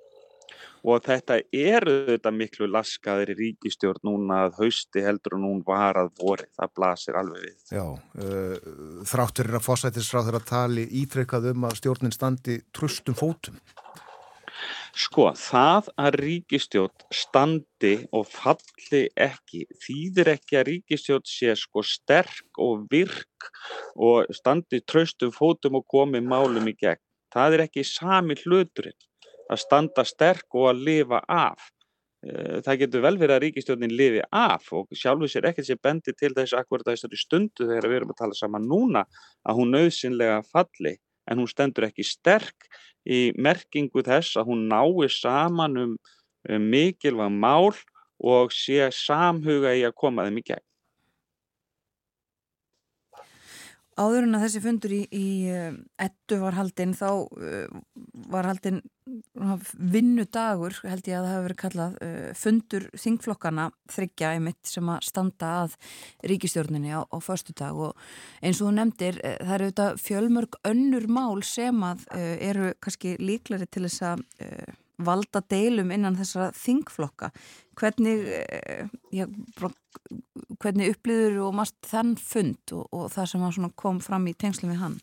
Og þetta eru þetta miklu laskaðir í ríkistjórn núna að hausti heldur en hún var að vori. Það blasir alveg við. Já, uh, þráttur er að fósættisráð þeirra tali ítrekkað um að stjórnin standi tröstum fótum. Sko, það að ríkistjórn standi og falli ekki, þýðir ekki að ríkistjórn sé sko sterk og virk og standi tröstum fótum og komi málum í gegn. Það er ekki sami hluturinn að standa sterk og að lifa af. Eh, Það getur vel verið að ríkistjórnin lifi af og sjálfur sér ekkert sér bendi til þess akkurat að þessari stundu þegar við erum að tala saman núna að hún nöðsynlega falli en hún stendur ekki sterk í merkingu þess að hún nái saman um, um mikilvæg mál og sé samhuga í að koma þeim í gegn. Áður en að þessi fundur í, í ettu var haldinn þá uh, var haldinn vinnudagur held ég að það hafi verið kallað uh, fundur þingflokkana þryggja einmitt sem að standa að ríkistjórninni á, á förstu dag og eins og þú nefndir uh, það eru þetta fjölmörg önnur mál sem að eru kannski líklari til þess að valda deilum innan þessara þingflokka hvernig uh, já, hvernig upplýður og mast þann fund og, og það sem kom fram í tengslum við hann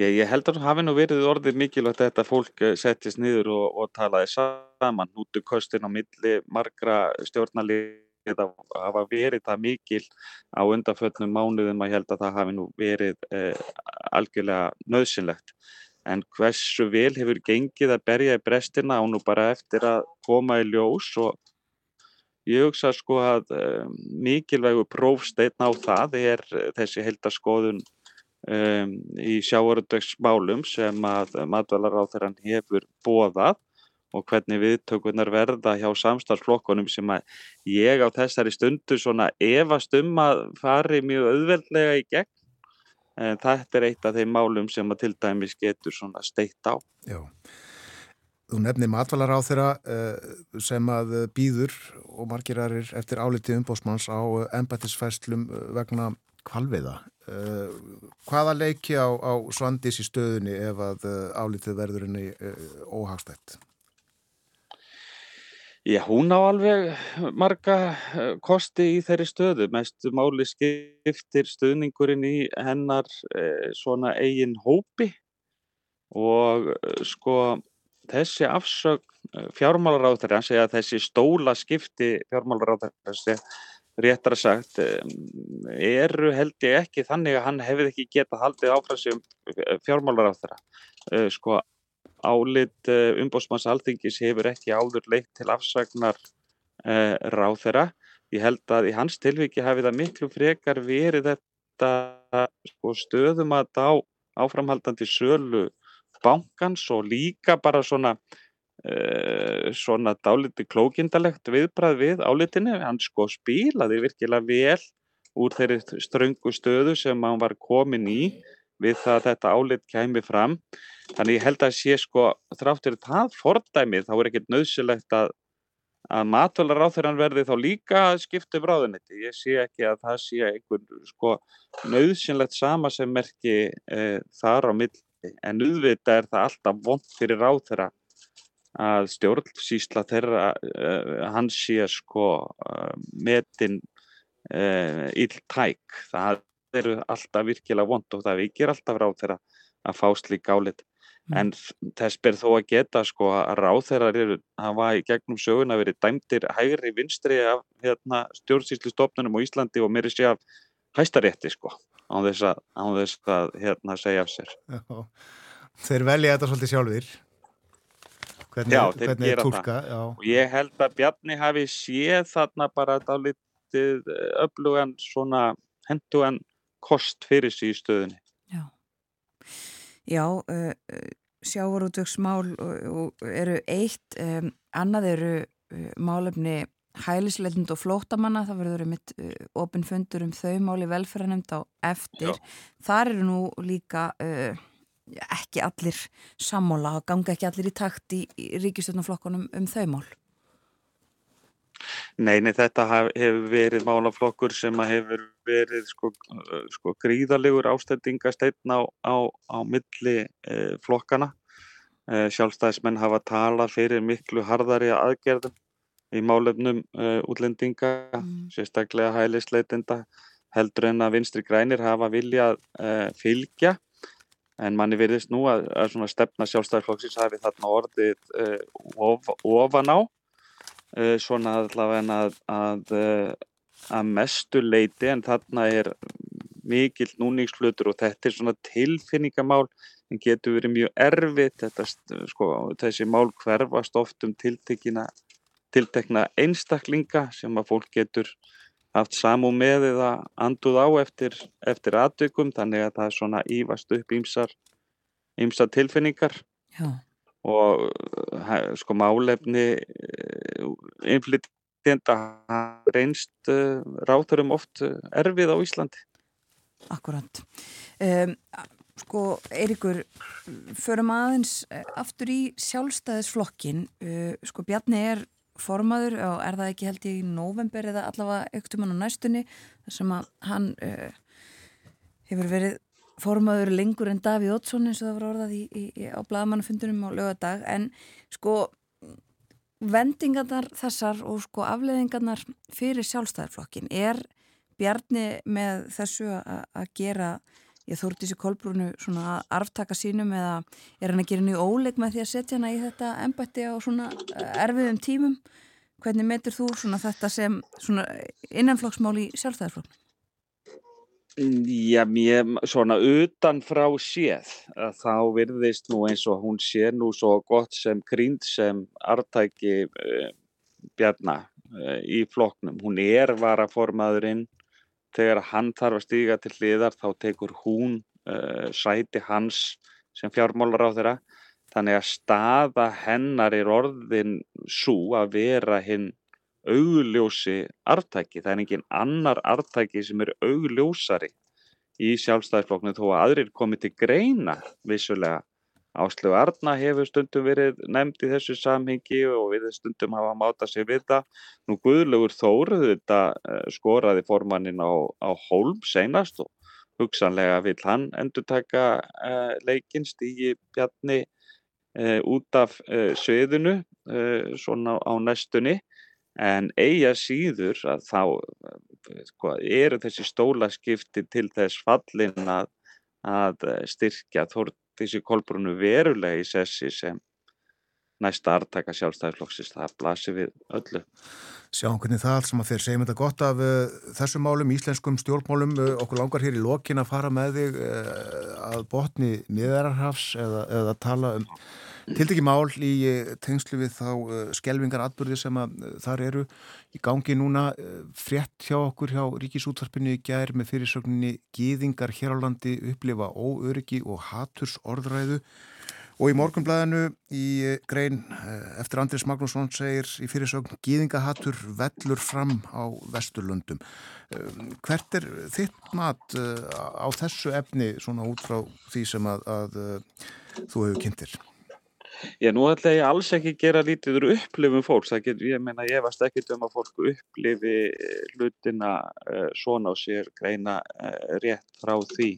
Ég, ég held að það hafi nú verið orðið mikilvægt að þetta fólk eh, settist niður og, og talaði saman, nútu kostin á milli margra stjórnarlið að hafa verið það mikil á undanföllnum mánuðum að ég held að það hafi nú verið eh, algjörlega nöðsynlegt. En hversu vel hefur gengið að berja í brestina á nú bara eftir að koma í ljós og ég hugsa sko að eh, mikilvægu prófsteinn á það er eh, þessi heldaskoðun um, í sjávarútvegsmálum sem að matvælaráþeran hefur bóðað og hvernig viðtökunar verða hjá samstarflokkunum sem að ég á þessari stundu svona efast um að fari mjög auðveldlega í gegn. En þetta er eitt af þeim málum sem að til dæmis getur svona steitt á. Já. Þú nefnir matvalar á þeirra sem að býður og margir aðrir eftir áliti umbósmanns á embættisfæslum vegna kvalviða. Hvaða leiki á, á svandis í stöðunni ef að álitið verður henni óhagstætt? Já, hún á alveg marga eh, kosti í þeirri stöðu. Mestu máli skiptir stuðningurinn í hennar eh, svona eigin hópi og eh, sko þessi afsögn fjármálaráður, hann segja að þessi stóla skipti fjármálaráður, þessi réttara sagt, eru held ég ekki þannig að hann hefði ekki getað haldið áfram sem fjármálaráður. Sko álit umbósmanns alþingis hefur ekki áður leitt til afsagnar uh, ráþera. Ég held að í hans tilviki hafi það miklu frekar verið þetta sko, stöðum að á áframhaldandi sölu bankans og líka bara svona uh, svona dáliti klókindalegt viðbrað við álitinni. Hann sko spilaði virkilega vel úr þeirri ströngu stöðu sem hann var komin í við það að þetta álit kæmi fram. Þannig ég held að sé sko þráttur það fordæmið þá er ekkert nöðsilegt að, að matvælar ráþurann verði þá líka að skipta um ráðuniti. Ég sé ekki að það sé einhvern sko nöðsynlegt sama sem merki e, þar á milli. En auðvitað er það alltaf vond fyrir ráþura að stjórnsýsla þeirra e, hans sé sko metin e, illtæk. Það eru alltaf virkilega vond og það vikir alltaf ráð þeirra að fá slík álit. Mm. En þess ber þó að geta sko að ráð þeirra eru hafa í gegnum söguna verið dæmdir hægri vinstri af hérna, stjórnsýslu stofnunum á Íslandi og mér er sé af hæstarétti sko á þess að, á þess að hérna, segja af sér. Já. Þeir velja þetta svolítið sjálfur. Hvernig, Já, þeir hvernig er gera tólka? það. Já. Og ég held að Bjarni hafi séð þarna bara dálítið öflugan svona hendugan kost fyrir sig í stöðunni. Já, Já uh, sjávarútvegsmál eru eitt, um, annað eru málefni hælisleitund og flótamanna, það verður mitt uh, opinfundur um þau máli velferðanemnd á eftir. Já. Þar eru nú líka uh, ekki allir sammála og ganga ekki allir í takt í, í ríkistjórnaflokkunum um þau mál. Nei, nei, þetta hefur verið málaflokkur sem hefur verið sko, sko gríðalegur ástendingasteinn á, á, á milli eh, flokkana. Eh, sjálfstæðismenn hafa talað fyrir miklu harðari aðgerðum í málefnum eh, útlendinga, Mm. sérstaklega hælisleitenda, heldur en að vinstri grænir hafa viljað eh, fylgja. En manni virðist nú að, að svona stefna sjálfstæðisflokksins hafi þarna orðið eh, of, ofan á svona allavega að, að, uh, að mestu leiti en þarna er mikill núningsflutur og þetta er svona tilfinningamál en getur verið mjög erfitt. Þetta, sko, þessi mál hverfast oft um tiltekna einstaklinga sem að fólk getur haft samú með eða anduð á eftir, eftir aðtökum þannig að það er svona ívast upp ýmsar, ýmsar tilfinningar. Já, og uh, sko málefni innflytjenda hafa reynst uh, ráþurum oft uh, erfið á Íslandi. akkurat. Um, sko, Eiríkur, förum aðeins aftur í sjálfstæðisflokkin. Uh, sko, Bjarni er formaður og er það ekki held í november eða allavega auktum hann á næstunni þar sem að hann uh, hefur verið formaður lengur en Davíð Oddsson eins og það var orðað í, í, í, á blagamannafundunum á lögadag en sko vendingarnar þessar og sko afleðingarnar fyrir sjálfstæðarflokkin er Bjarni með þessu að gera ég þórti þessi kolbrúnu svona að arftaka sínum eða er hann að gera nýju óleik með því að setja hana í þetta embætti á svona eh, erfiðum tímum? Hvernig metur þú svona þetta sem svona innanflokksmál í sjálfstæðarflokk Já, mér, svona utan frá séð, þá virðist nú eins og hún sé nú svo gott sem grínd sem artæki uh, Bjarna uh, í flokknum. Hún er varaformaðurinn, þegar hann þarf að stíga til hliðar þá tekur hún uh, sæti hans sem fjármálar á þeirra. Þannig að staða hennar er orðin svo að vera hinn augljósi arftæki. Það er engin annar arftæki sem er augljósari í sjálfstæðisflokknu þó að aðrir komi til greina vissulega. Áslögu Arna hefur stundum verið nefnd í þessu samhengi og við stundum hafa máta sig við það. Nú Guðlaugur Þór þetta skoraði formannin á, á Hólm seinast og hugsanlega vill hann endur taka uh, leikinn stígi Bjarni uh, út af uh, sviðinu svona á næstunni en eiga síður að þá uh, sko, eru þessi stólaskipti til þess fallin að, að uh, styrkja Þórdísi Kolbrúnu verulega í sessi sem næsta artaka sjálfstæðisflokksins, það blasir við öllu. Sjáum hvernig það allt sem að þeir segjum þetta gott af uh, þessum málum, íslenskum stjórnmálum, uh, okkur langar hér í lokin að fara með þig uh, að botni niðararhafs eða, eða tala um Tildegi mál í eh, tengslu við þá uh, skelvingar atbyrði sem að uh, þar eru í gangi núna frétt hjá okkur hjá Ríkisútvarpinu í gær með fyrirsögninni Gýðingar hér á landi upplifa óöryggi og haturs orðræðu og í morgunblæðinu í grein eftir Andris Magnússon segir í fyrirsögn Gýðingahatur vellur fram á Vesturlundum. Hvert er þitt mat á þessu efni svona út frá því sem að, að þú hefur kynntir? Já, nú ætla ég alls ekki gera lítið úr upplifum fólks, get, ég meina ég varst ekki um að fólk upplifi eh, hlutina uh, svona og sér greina uh, rétt frá því.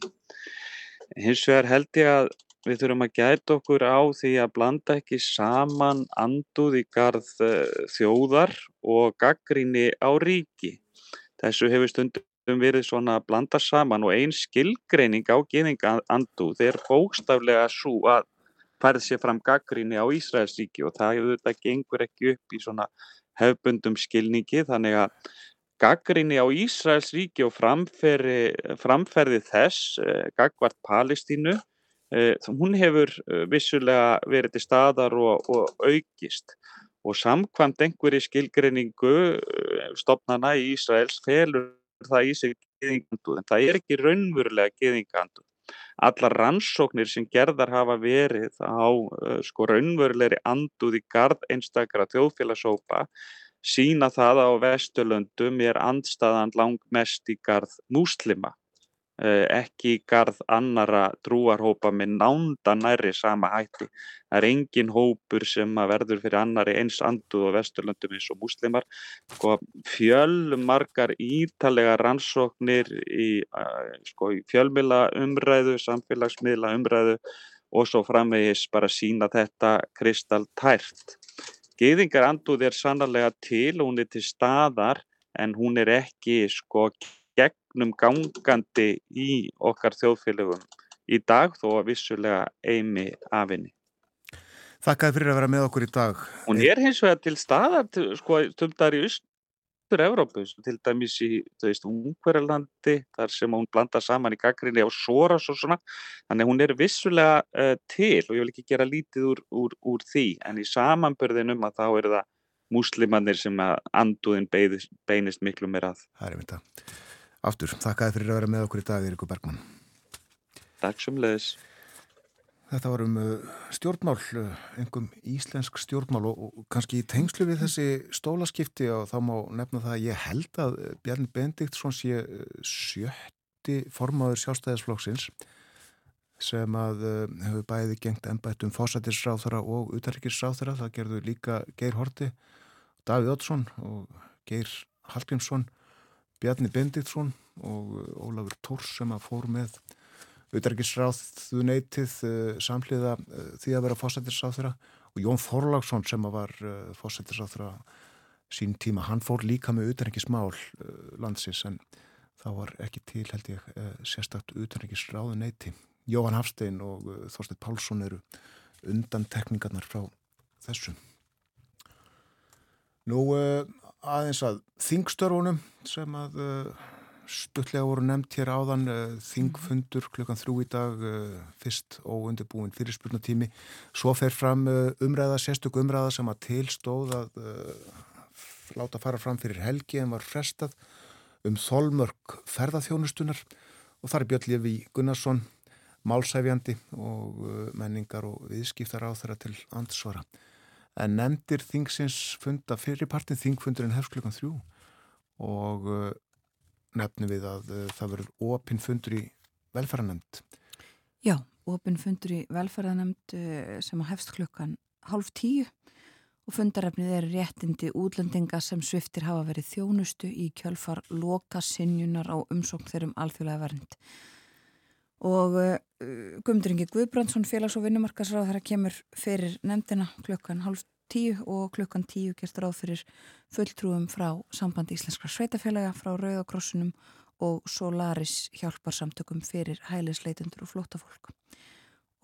Hins vegar held ég að við þurfum að gæta okkur á því að blanda ekki saman anduð í garð uh, þjóðar og gaggrinni á ríki. Þessu hefur stundum verið svona að blanda saman og ein skilgreining á geðinga anduð er bókstaflega svo að færð sér fram gaggrinni á Ísraelsríki og það þetta gengur ekki upp í svona hefbundum skilningi þannig að gaggrinni á Ísraelsríki og framferði, framferði þess eh, gagvart Palestínu eh, hún hefur eh, vissulega verið til staðar og, og aukist. Og samkvæmt einhverju skilgreiningu stofnana í Ísraels felur það í sig geðingandu en það er ekki raunverulega geðingandu allar rannsóknir sem gerðar hafa verið á uh, sko raunverulegri anduð í garð einstakra þjóðfélagsópa sína það að á Vesturlöndum er andstaðan langt mest í garð múslima. eh, ekki í garð annara trúarhópa með nánda nærri sama hætti. Það er engin hópur sem að verður fyrir annari eins anduð á Vesturlöndum eins og múslimar. Sko, fjölmargar ítalega rannsóknir í, sko, í fjölmiðla umræðu, samfélagsmiðla umræðu og svo framvegis bara sína þetta kristaltært. Gyðingar andúð er sannarlega til hún er til staðar en hún er ekki sko gegnum gangandi í okkar þjóðfélögum í dag þó að vissulega eimi af henni. Þakkaði fyrir að vera með okkur í dag. Hún er hins vegar til staðar sko stundar í austur Evrópu, til dæmis í Ungverjalandi, þar sem hún blandar saman í gaggrinni á Soros og svona, þannig hún er vissulega uh, til og ég vil ekki gera lítið úr, úr, úr því, en í samanbörðinum að þá eru það múslimannir sem að anduðin beinist, miklu meira að. Það er að. Aftur, þakkaði fyrir að vera með okkur í dag, Eirikur Bergmann. Takk sem leiðis. Þetta var um uh, stjórnmál, uh, einhverjum íslensk stjórnmál og, kannski í tengslu við þessi stólaskipti og þá má nefna það að ég held að uh, Bjarni Bendiktsson sé sjötti formáður sjálfstæðisflokksins sem að hefur bæði gengt embættum fósætisráþara og utarrikisráþara, það gerðu líka Geir Horti, Davíð Oddsson og Geir Hallgrímsson, Bjarni Bendiktsson og uh, Ólafur Tórs sem að fór með auðverkisráðu neytið uh, samhliða uh, því að vera fósættisráþurra og Jón Þorláksson sem að var fósættisráþurra sín tíma, hann fór líka með auðverkismál landsins en þá var ekki til held ég sérstakt auðverkisráðu neyti Jóhann Hafstein og Þorstein Pálsson eru undan tekningarnar frá þessu. Nú aðeins að þingstörfunum sem að uh, stuttlega voru nefnt hér áðan uh, þingfundur klukkan þrjú í dag uh, fyrst óundibúin fyrirspurnatími. Svo fer fram umræða, sérstök umræða sem að tilstóð að láta fara fram fyrir helgi en var frestað um þolmörk ferðaþjónustunar og þar er Björn Levi Gunnarsson málsæfjandi og menningar og viðskiptar á þeirra til andsvara en nefndir þingsins funda fyrirpartin þingfundurinn hefst klukkan þrjú og uh, nefnum við að uh, það verður opinn fundur í velferðanemnd. Já, opinn fundur í velferðanemnd uh, sem hefst klukkan hálf tíu og fundarefnið er réttindi útlendinga sem sviftir hafa verið þjónustu í kjölfar loka sinjunar á umsókn þeirrum alþjóðlega vernd. Og uh, Guðmunduringi Guðbrandsson félags- og vinnumarkasráð þar kemur fyrir nefndina klukkan hálf tíu og klukkan tíu gerst ráð fyrir fulltrúum frá sambandi íslenskra sveitafélaga, frá Rauðakrossunum og Solaris hjálparsamtökum fyrir hælisleitundur og flótafólk.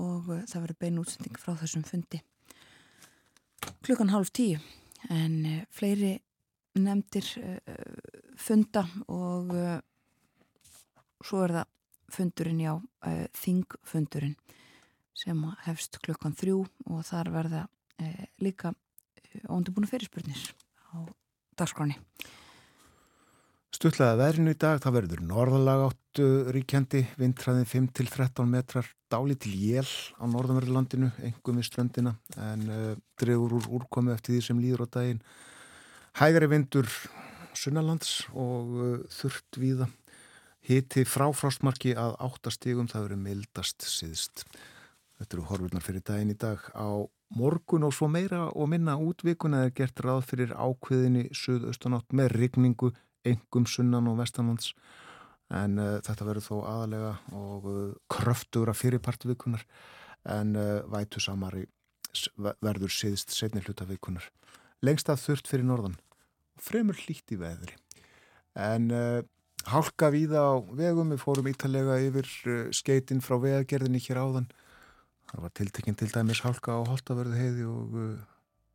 Og uh, það verður bein útsending frá þessum fundi klukkan hálf tíu en uh, fleiri nefndir uh, funda og uh, svo er það fundurinn já, uh, þingfundurinn sem hefst klukkan þrjú og þar verða uh, líka uh, óndubúna fyrirspurnir á dagskráni. Stuttlega verðinu í dag, það verður norðalag áttu ríkjandi, vindræðin 5-13 metrar, dáli til jél á norðanverðurlandinu, engum við ströndina, en uh, drefur úr úrkomi eftir því sem líður á daginn. Hægari vindur sunnalands og uh, þurft víða. Hiti frá frostmarki að áttastígum, það verður mildast síðst. Þetta eru horfurnar fyrir daginn í dag. Á morgun og svo meira og minna útvikuna er gert ráð fyrir ákveðinni suðaustanátt með rigningu engum sunnan og vestanlands en uh, þetta verður þó aðalega og uh, kröftugra fyrirpartvikunar en uh, vætu samari verður síðst setni hluta vikunar. Lengst að þurft fyrir norðan fremur hlýtt í veðri. En hálka víða á vegum, við fórum ítalega yfir skeitin frá vegagerðinni hér áðan. Það var tiltekinn til dæmis hálka á Holtaverði heiði og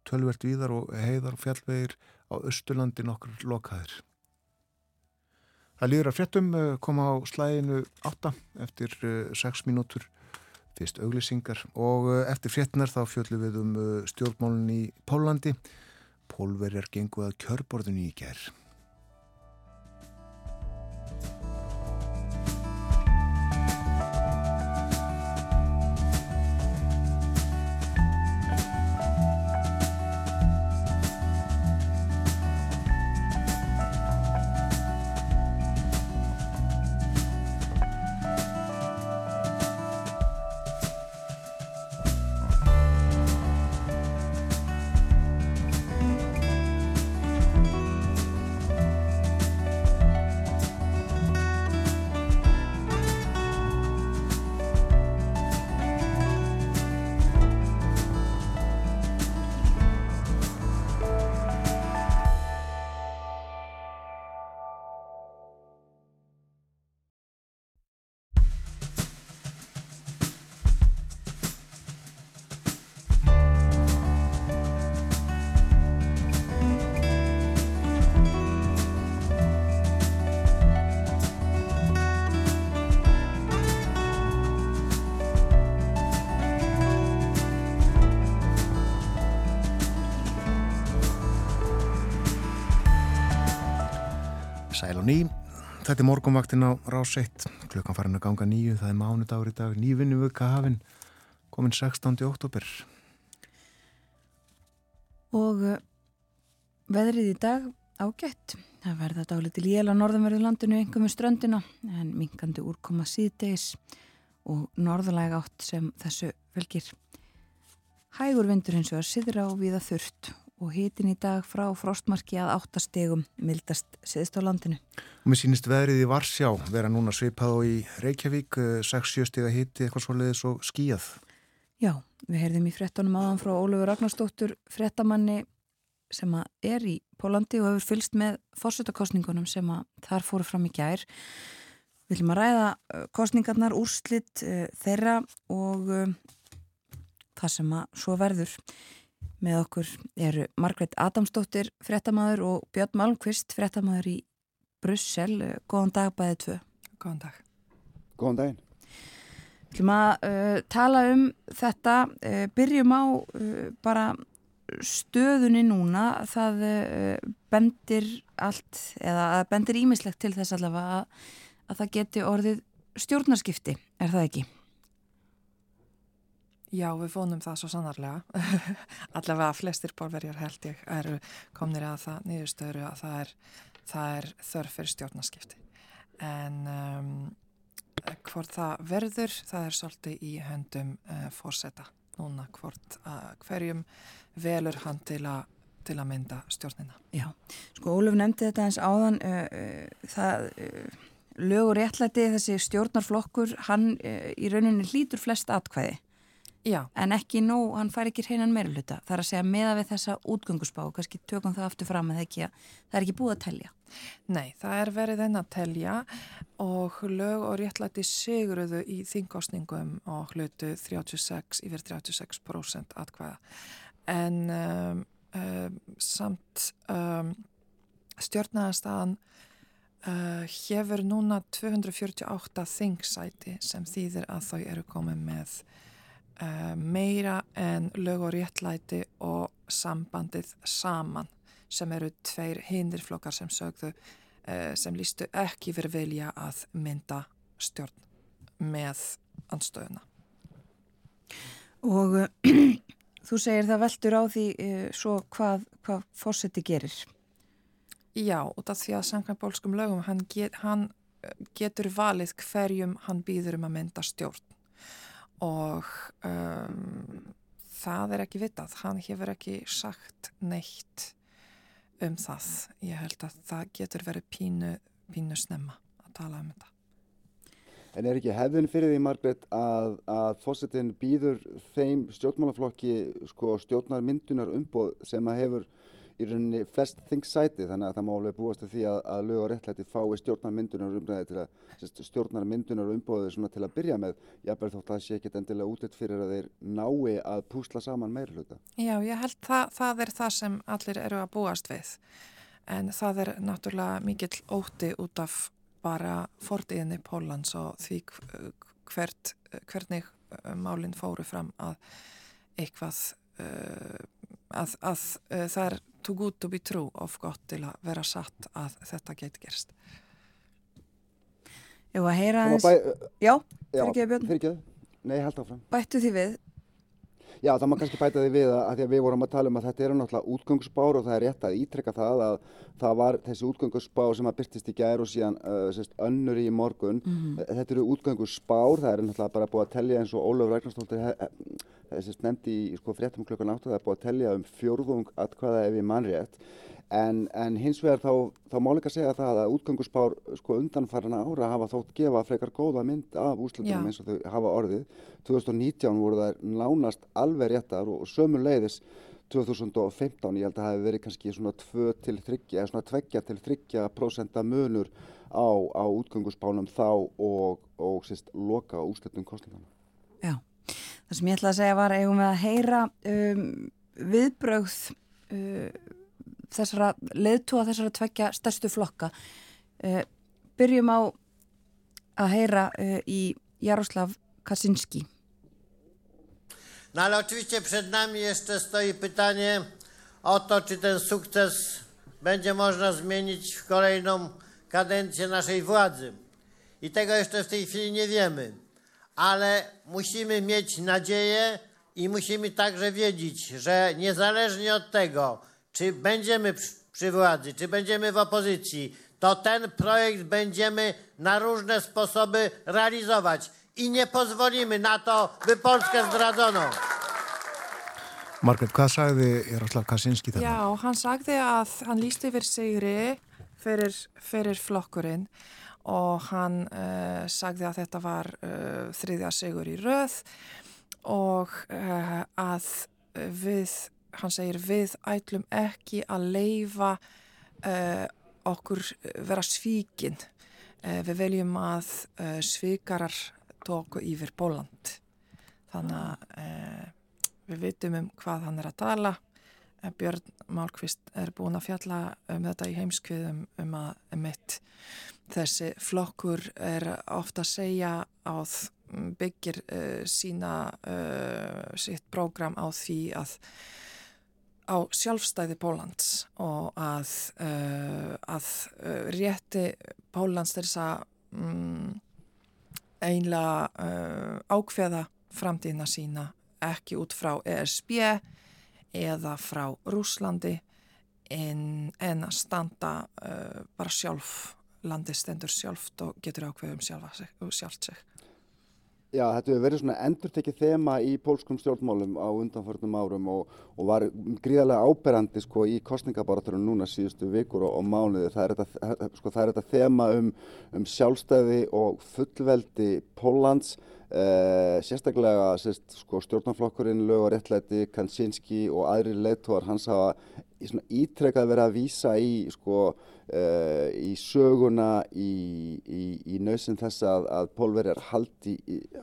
tölvert víðar og heiðar og fjallvegir á Östurlandi nokkur lokaðir. Það líður að fréttum koma á slæginu 8 eftir 6 mínútur fyrst auglýsingar og eftir fréttinar þá fjöldum við um stjórnmálun í Pólandi. Pólverjar gengu að kjörborðinu í gerð. Þetta er morgunvaktin á rás 1, klukkan farin að ganga nýju, það er mánudagur í dag, nývinni vöka hafinn, komin 16. oktober. Og uh, veðrið í dag ágætt. Það verða dálítið lél á norðanverðu landinu einhverjum ströndina en minkandi úrkoma síðdeis og norðalæg átt sem þessu fylgir. Hægur vindur hins vegar siðra og viða þurft og hitin í dag frá frostmarki að áttastegum mildast siðst á landinu. Og mér sýnist veðrið í Varsjá vera núna svipað og í Reykjavík, 6-7 stiga hitti, eitthvað svolítið svo skíjað. Já, við heyrðum í frettunum áðan frá Ólfur Ragnarstóttur, frettamanni sem að er í Pólandi og hefur fylst með fórsetakostningunum sem að þar fóru fram í gær. Við viljum að ræða uh, kostningarnar, úrslitt uh, þeirra og uh, það sem að svo verður. Með okkur eru Margret Adamsdóttir, frettamæður og Björn Malmqvist, frettamæður í Brussel. Góðan dag bæðið tvö. Góðan dag. Góðan daginn. Við viljum að uh, tala um þetta. Uh, byrjum á uh, bara stöðunni núna. Það uh, bendir allt, eða bendir ímislegt til þess allavega að, að það geti orðið stjórnarskipti. Er það ekki? Já, við vonum það svo sannarlega. (laughs) Allavega flestir bólverjar held ég eru komnir að það niðurstöru að það er, það er þörf fyrir stjórnarskipti. En um, hvort það verður, það er svolítið í höndum uh, fórseta núna hvort uh, hverjum velur hann til, a, til að mynda stjórnina. Já, sko Óluf nefndi þetta eins áðan uh, uh, það uh, lög og réttlæti þessi stjórnarflokkur hann uh, í rauninni hlýtur flest atkvæði Já, en ekki nóg, hann fær ekki hreinan meiruluta það er að segja meða við þessa útgöngusbá kannski tökum það aftur fram að ekki, að, það er ekki búið að telja. Nei, það er verið enn að telja og lög og réttlæti sigruðu í þingkostningum og hlutu 36 yfir 36% atkvæða. En um, um, samt um, stjórnaðarstaðan uh, hefur núna 248 þingsæti sem þýðir að þau eru komið með meira en lög og réttlæti og sambandið saman sem eru tveir hindirflokkar sem sögðu uh, sem lístu ekki fyrir vilja að mynda stjórn með anstöðuna. og (clears throat) þú segir það veldur á því uh, svo hvað, hvað fórseti gerir Já, út af því að samkvæm bólskum lögum hann, get, hann eh, getur valið hverjum hann býður um að mynda stjórn og um, það er ekki vitað, hann hefur ekki sagt neitt um það. Ég held að það getur verið pínu, pínu snemma að tala um þetta. En er ekki hefðin fyrir því, Margret, að, að fósettin býður þeim stjórnmálaflokki sko, stjórnarmyndunar umboð sem að hefur í rauninni flest þingsæti þannig að það má alveg búast til því að, að lög og réttlæti fái stjórnarmyndunar umræði til að stjórnarmyndunar umbóði svona til að byrja með jafnvel þótt að það sé ekkit endilega útlitt fyrir að þeir nái að púsla saman meira hluta. Já, ég held það, það er það sem allir eru að búast við en það er náttúrulega mikill óti út af bara fordiðinni Pólans og því hvert, hvernig málinn fóru fram að eitthvað að, að uh, það er too good to be true of gott til að vera satt að þetta geti gerst. Ef að heyra aðeins bæ- Já, fyrir ekki Björn, fyrirgeðu. Nei, held áfram. bættu því við Já, það má kannski bæta því við að, að því að við vorum að tala um að þetta eru náttúrulega útgöngsspár og það er rétt að ítrekka það að það var þessi útgöngsspár sem að byrtist í gær og síðan uh, sérst, önnur í morgun. Þetta eru útgöngsspár, það er náttúrulega bara búið að tellja eins og Ólaf Ragnarstóttir nefndi í sko, fréttum klukkan áttu það er búið að tellja um fjórðung atkvæða ef ég mannrétt. En, en hins vegar þá, þá má líka segja það að útgöngusspár sko, undanfarana ára hafa þótt gefa frekar góða mynd af úslutunum Já. eins og þau hafa orðið. 2019 voru þær nánast alveg réttar og sömu leiðis 2015 ég held að það hefði verið kannski svona 2 til 3 eða svona 2 til 3 prósenta munur á, á útgöngusspánum þá og, og sérst loka úslutum kostningana. Já, það sem ég ætla að segja var eigum við að heyra um, viðbrögð uh, þessara leiðtúa þessara tvekja stærstu flokka uh, byrjum á að heyra uh, í Jaroslav Kaczynski No ale oczywiście przed nami jeszcze stoi pytanie o to, czy ten sukces będzie można zmienić w kolejną kadencję naszej władzy. I tego jeszcze w tej chwili nie wiemy. Ale musimy mieć nadzieję i musimy także wiedzieć, że niezależnie od tego, czy będziemy przy, władzy, czy będziemy w opozycji, to ten projekt będziemy na różne sposoby realizować. I nie pozwolimy na to, by Polskę zdradzono. Margaret, hvað sagði Jaroslav Kaczynski þarna? Já, hann sagði að hann líst yfir sigri fyrir, fyrir flokkurinn og hann uh, sagði að þetta var uh, þriðja sigur í röð og uh, að við, hann segir við ætlum ekki að leifa okkur vera svíkin. Við veljum að svíkarar tóku yfir Póland. Þannig að við vitum um hvað hann er að tala. Björn Málkvist er búin að fjalla um þetta í heimskviðum um að mitt þessi flokkur er ofta að segja á byggir uh, sína uh, sitt prógram á því að á sjálfstæði Pólans og að, uh, að rétti Pólans þess að um, einlega ákveða framtíðina sína ekki út frá ESB eða frá Rúslandi en, en að standa uh, bara sjálf landið stendur sjálft og getur ákveðum sjálft sig. Já, þetta hefur verið svona endurtekið þema í pólskum stjórnmálum á undanförnum árum og, og var gríðarlega áberandi sko í kostningabaraturinn núna síðustu vikur og, og mánuði. Það er þetta, sko, það er þetta þema um, um sjálfstæði og fullveldi Póllands Uh, sérstaklega sérst, sko, stjórnarflokkurinn, lög og réttlæti Kansinski og aðri leittóar hans hafa ítrekkað verið að vísa í, sko, uh, í söguna í, í, í nöysinn þess að, að pólverjar haldi,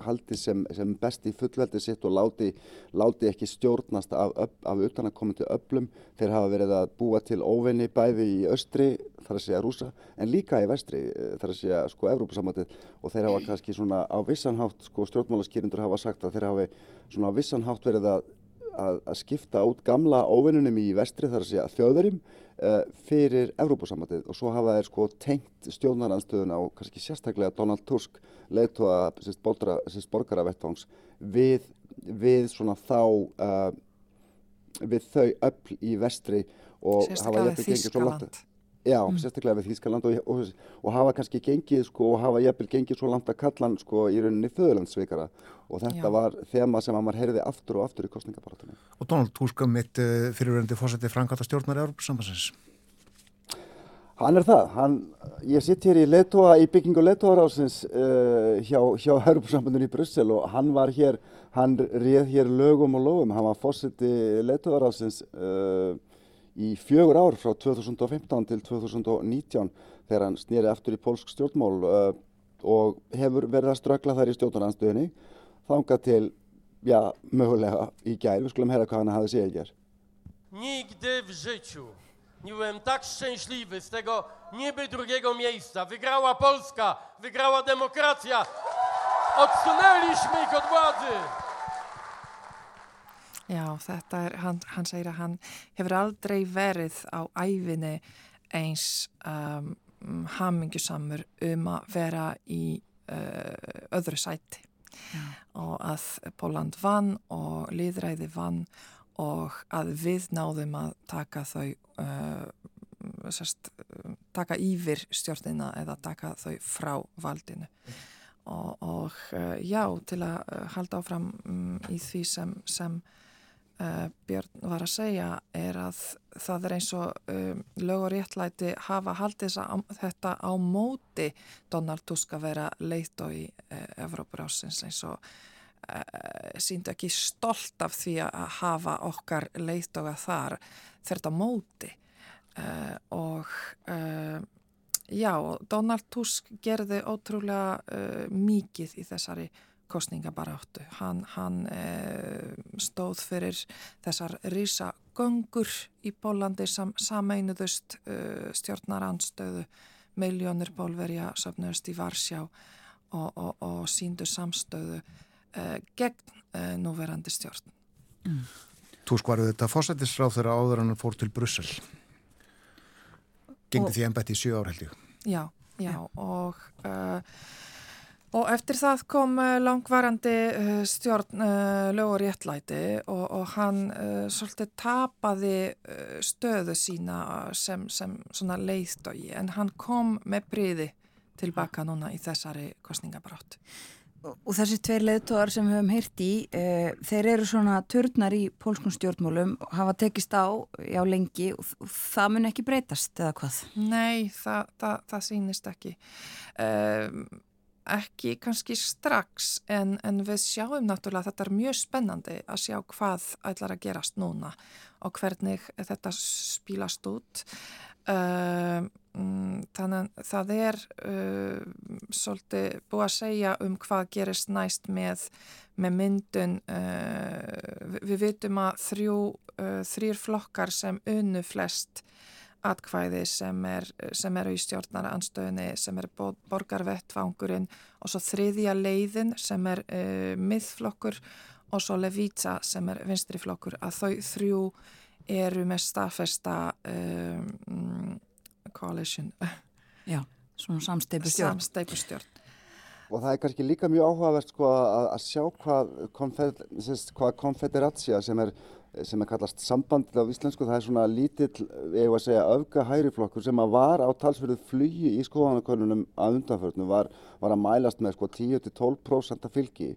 haldi sem, sem best í fullveldi sitt og láti, láti ekki stjórnast af, af utanakomandi öflum. Þeir hafa verið að búa til óvinni bæði í austri þar að segja rúsa, en líka í vestri eh, þar að segja sko Evrópusamhatið og þeir hafa kannski svona á vissanhátt sko stjórnmálaskýrindur hafa sagt að þeir hafi svona á vissanhátt verið að, að, að skipta út gamla óvinnunum í vestri þar að segja þjóðverjum uh, fyrir Evrópusamhatið og svo hafa þeir sko tengt stjórnaranstöðuna og kannski sérstaklega Donald Tusk leitu að borgaravettvangs við, við svona þá uh, við þau öll í vestri og hafa jæfnir gengið svo langt Já, mm. sérstaklega við Þýskaland og, og, og hafa kannski gengið sko og hafa jafnvel gengið svo langt að kallan sko í rauninni föðurlandsveikara og þetta Já. var þema sem að maður heyrði aftur og aftur í kostningabaratunum. Og Donald Tusk mitt uh, fyrirverandi fórsætti frangata stjórnar í Európa-sambansins? Hann er það. Hann, ég sitt hér í letóa, í byggingu letóarásins uh, hjá, hjá Európa-sambandunum í Brussel og hann var hér, hann réð hér lögum og lofum. Hann var fórsætti letóarásins uh, í fjögur ár frá 2015 til 2019 þegar hann snýri eftir í pólsk stjórnmál uh, og hefur verið að strögla þær í stjórnarnanstöðinni þangað til, já, mögulega í gær, við skulum hera hvað hann hafi segið í gær. Nigdy w życiu nie byłem tak szczęśliwy z tego niby drugiego miejsca. Wygrała Polska, wygrała demokracja. Odsunęliśmy ich od władzy. Já, þetta er, hann, hann segir að hann hefur aldrei verið á æfinni eins um, hamingisamur um að vera í uh, öðru sæti Já. og að Póland vann og liðræði vann og að við náðum að taka þau uh, sérst, taka yfir stjórnina eða taka þau frá valdinu mm. og, og uh, já, til að uh, halda áfram um, í því sem, sem uh, Björn var að segja er að það er eins og um, lög og réttlæti hafa haldið þetta á móti Donald Tusk að vera leitt og í uh, Evrópurásins eins og síndu ekki stolt af því að hafa okkar leitt og að þar þetta móti. Og já, Donald Tusk gerði ótrúlega mikið í þessari kostningabaráttu. Hann, hann eh, stóð fyrir þessar risagöngur í Pólandi sam, sameinuðust eh, stjórnaranstöðu, miljónir pólverja söfnust í Varsjá og, og, og síndu samstöðu eh, gegn eh, núverandi stjórn. Mm. Þú skvaruð þetta fósættisráð þegar áður hann fór til Brussel. Gengdi því ennbætti í sjö ár held ég. Já, Já, og, uh, og eftir það kom langvarandi stjórn uh, lög og réttlæti og, og hann uh, svolítið tapaði stöðu sína sem, sem svona leiðdói en hann kom með bríði tilbaka núna í þessari kostningabrátt. Og þessir tveir leðtóðar sem við höfum heyrt í, e, þeir eru svona turnar í pólskun stjórnmálum og hafa tekist á já lengi og og það mun ekki breytast eða hvað? Nei, það, það, það sýnist ekki. Um, ekki kannski strax en, en við sjáum náttúrulega þetta er mjög spennandi að sjá hvað ætlar að gerast núna og hvernig þetta spílast út. Um, þannig að það er uh, svolítið búið að segja um hvað gerist næst með, með myndun. Uh, við, vitum að þrjú, uh, þrýr flokkar sem unnu flest atkvæði sem, er, sem eru í stjórnaranstöðinni, sem er bo- borgarvettvangurinn og svo þriðja leiðin sem er uh, miðflokkur og svo Levíta sem er vinstriflokkur að þau þrjú eru með staðfesta um, mm, coalition, Já, svona samsteipu stjórn. samsteipustjórn. Og það er kannski líka mjög áhugavert sko, að, að sjá hvað, konfed, hvað konfederatsja sem er, sem er kallast sambandið á íslensku, það er svona lítill, ég var að segja, öfga hægriflokkur sem að var á talsverðu flugi í skoðanakönnunum að undanförnum, var, var að mælast með sko 10-12% af fylgi.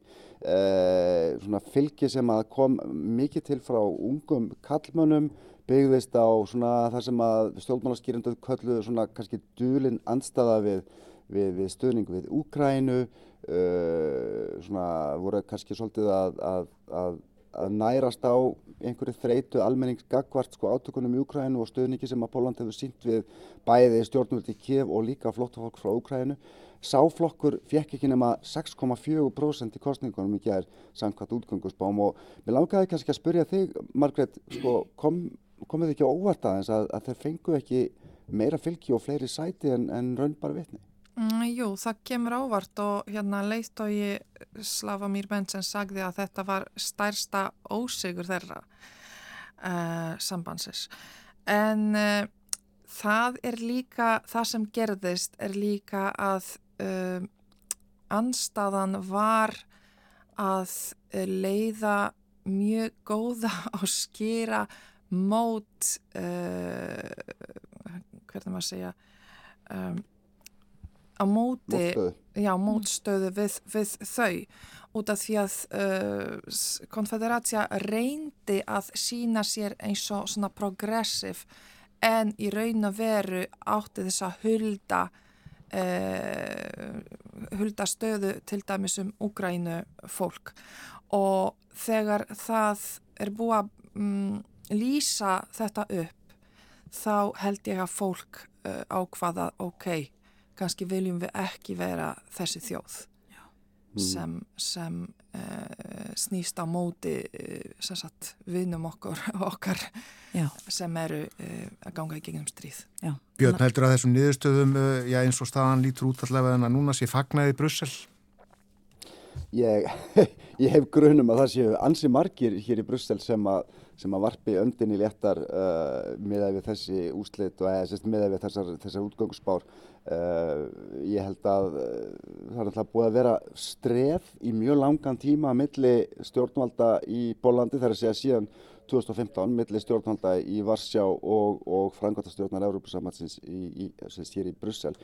Eh, svona fylgi sem að kom mikið til frá ungum kallmönnum, byggðist á svona það sem að stjórnmálaskýrindu kölluðu svona kannski dulinn andstaða við við, við stuðning við Úkrænu, uh, svona voru kannski svolítið að, að, að, að nærast á einhverju þreytu almenningsgagvart sko átökunum í Úkrænu og stuðningi sem að Póland hefur sínt við bæði stjórnvöldi Kiev og líka flóttafólk frá Úkrænu. Sáflokkur fekk ekki nema 6,4% í kostningunum í gerð samkvæmt útgöngusbám og mér langaði kannski að spyrja þig, Margrét, sko, kom, komið ekki óvart aðeins að, að þeir fengu ekki meira fylgi og fleiri sæti en, en raun bara vitni? Mm, jú, það kemur ávart og hérna leiðtói Slavamír Bensen sagði að þetta var stærsta ósigur þeirra uh, sambandsins. En uh, það er líka, það sem gerðist er líka að uh, anstaðan var að leiða mjög góða og skýra mót, uh, hvernig maður segja, um, á móti, Mótstöðu. já, mótstöðu við, við þau. Út af því að uh, konfederatsia reyndi að sína sér eins og svona progressiv en í raun og veru átti þess að hulda uh, hulda stöðu til dæmis um Úgrænu fólk. Og þegar það er búið að mm, lýsa þetta upp þá held ég að fólk uh, ákvaða ok, kannski viljum við ekki vera þessi þjóð sem, sem uh, snýst á móti uh, sem sagt vinnum okkur, (laughs) okkar Já. sem eru uh, að ganga í gegnum stríð. Já. Björn heldur að þessum niðurstöðum, uh, já eins og staðan lítur út allavega en að núna sé fagnaði í Brussel. Ég, (laughs) ég hef grunum að það séu ansi margir hér í Brussel sem að, sem að varpi öndinni léttar uh, miðað við þessi úslit og eða sérst miðað við þessar, þessar útgöngusspár. Uh, ég held að uh, það er alltaf búið að vera stref í mjög langan tíma milli stjórnvalda í Bólandi þar að segja síðan 2015 milli stjórnvalda í Varsjá og, og frangværtastjórnar sérst hér í Brussel.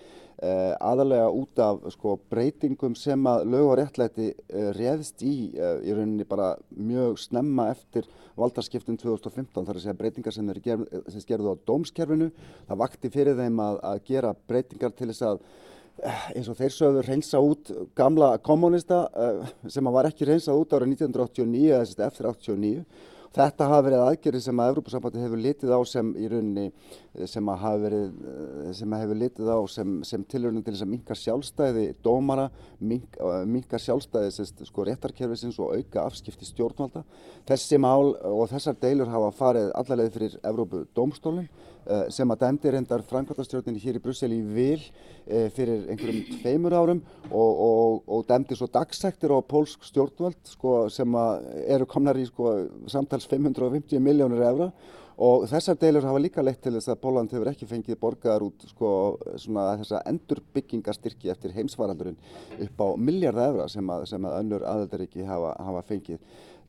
Uh, aðalega út af sko, breytingum sem að lög og réttlæti uh, réðst í uh, í rauninni bara mjög snemma eftir valdarskiptum 2015 þar að segja breytingar sem eru gerð, sem gerðu á dómskerfinu. Það vakti fyrir þeim að, að gera breytingar til þess að eh, eins og þeir sögðu reynsa út gamla kommunista uh, sem var ekki reynsað út árið 1989 eða eftir 89 Þetta hafa verið aðgerði sem að Evrópusambandi hefur litið á sem í rauninni sem að hafa verið, eh, sem að hefur litið á sem, sem tilraunum til þess að minka sjálfstæði dómara, mink, eh, minka sjálfstæði sest, sko, réttarkerfisins og auka afskipti stjórnvalda. Þessi mál og þessar deilur hafa farið allarleið fyrir Evrópu dómstólum sem að dæmdi reyndar Frankvartastjórnin hér í Brussel í vil fyrir einhverjum tveimur árum og, og, og dæmdi svo dagsektir á pólsk stjórnvald sko, sem að eru komnar í sko, samtals 550 miljónir evra Og þessar deilur hafa líka leitt til þess að Póland hefur ekki fengið borgaðar út sko, þessa endurbyggingarstyrki eftir heimsvaraldurinn upp á miljarda evra sem að, sem að önnur aðeldaríki hafa, hafa fengið.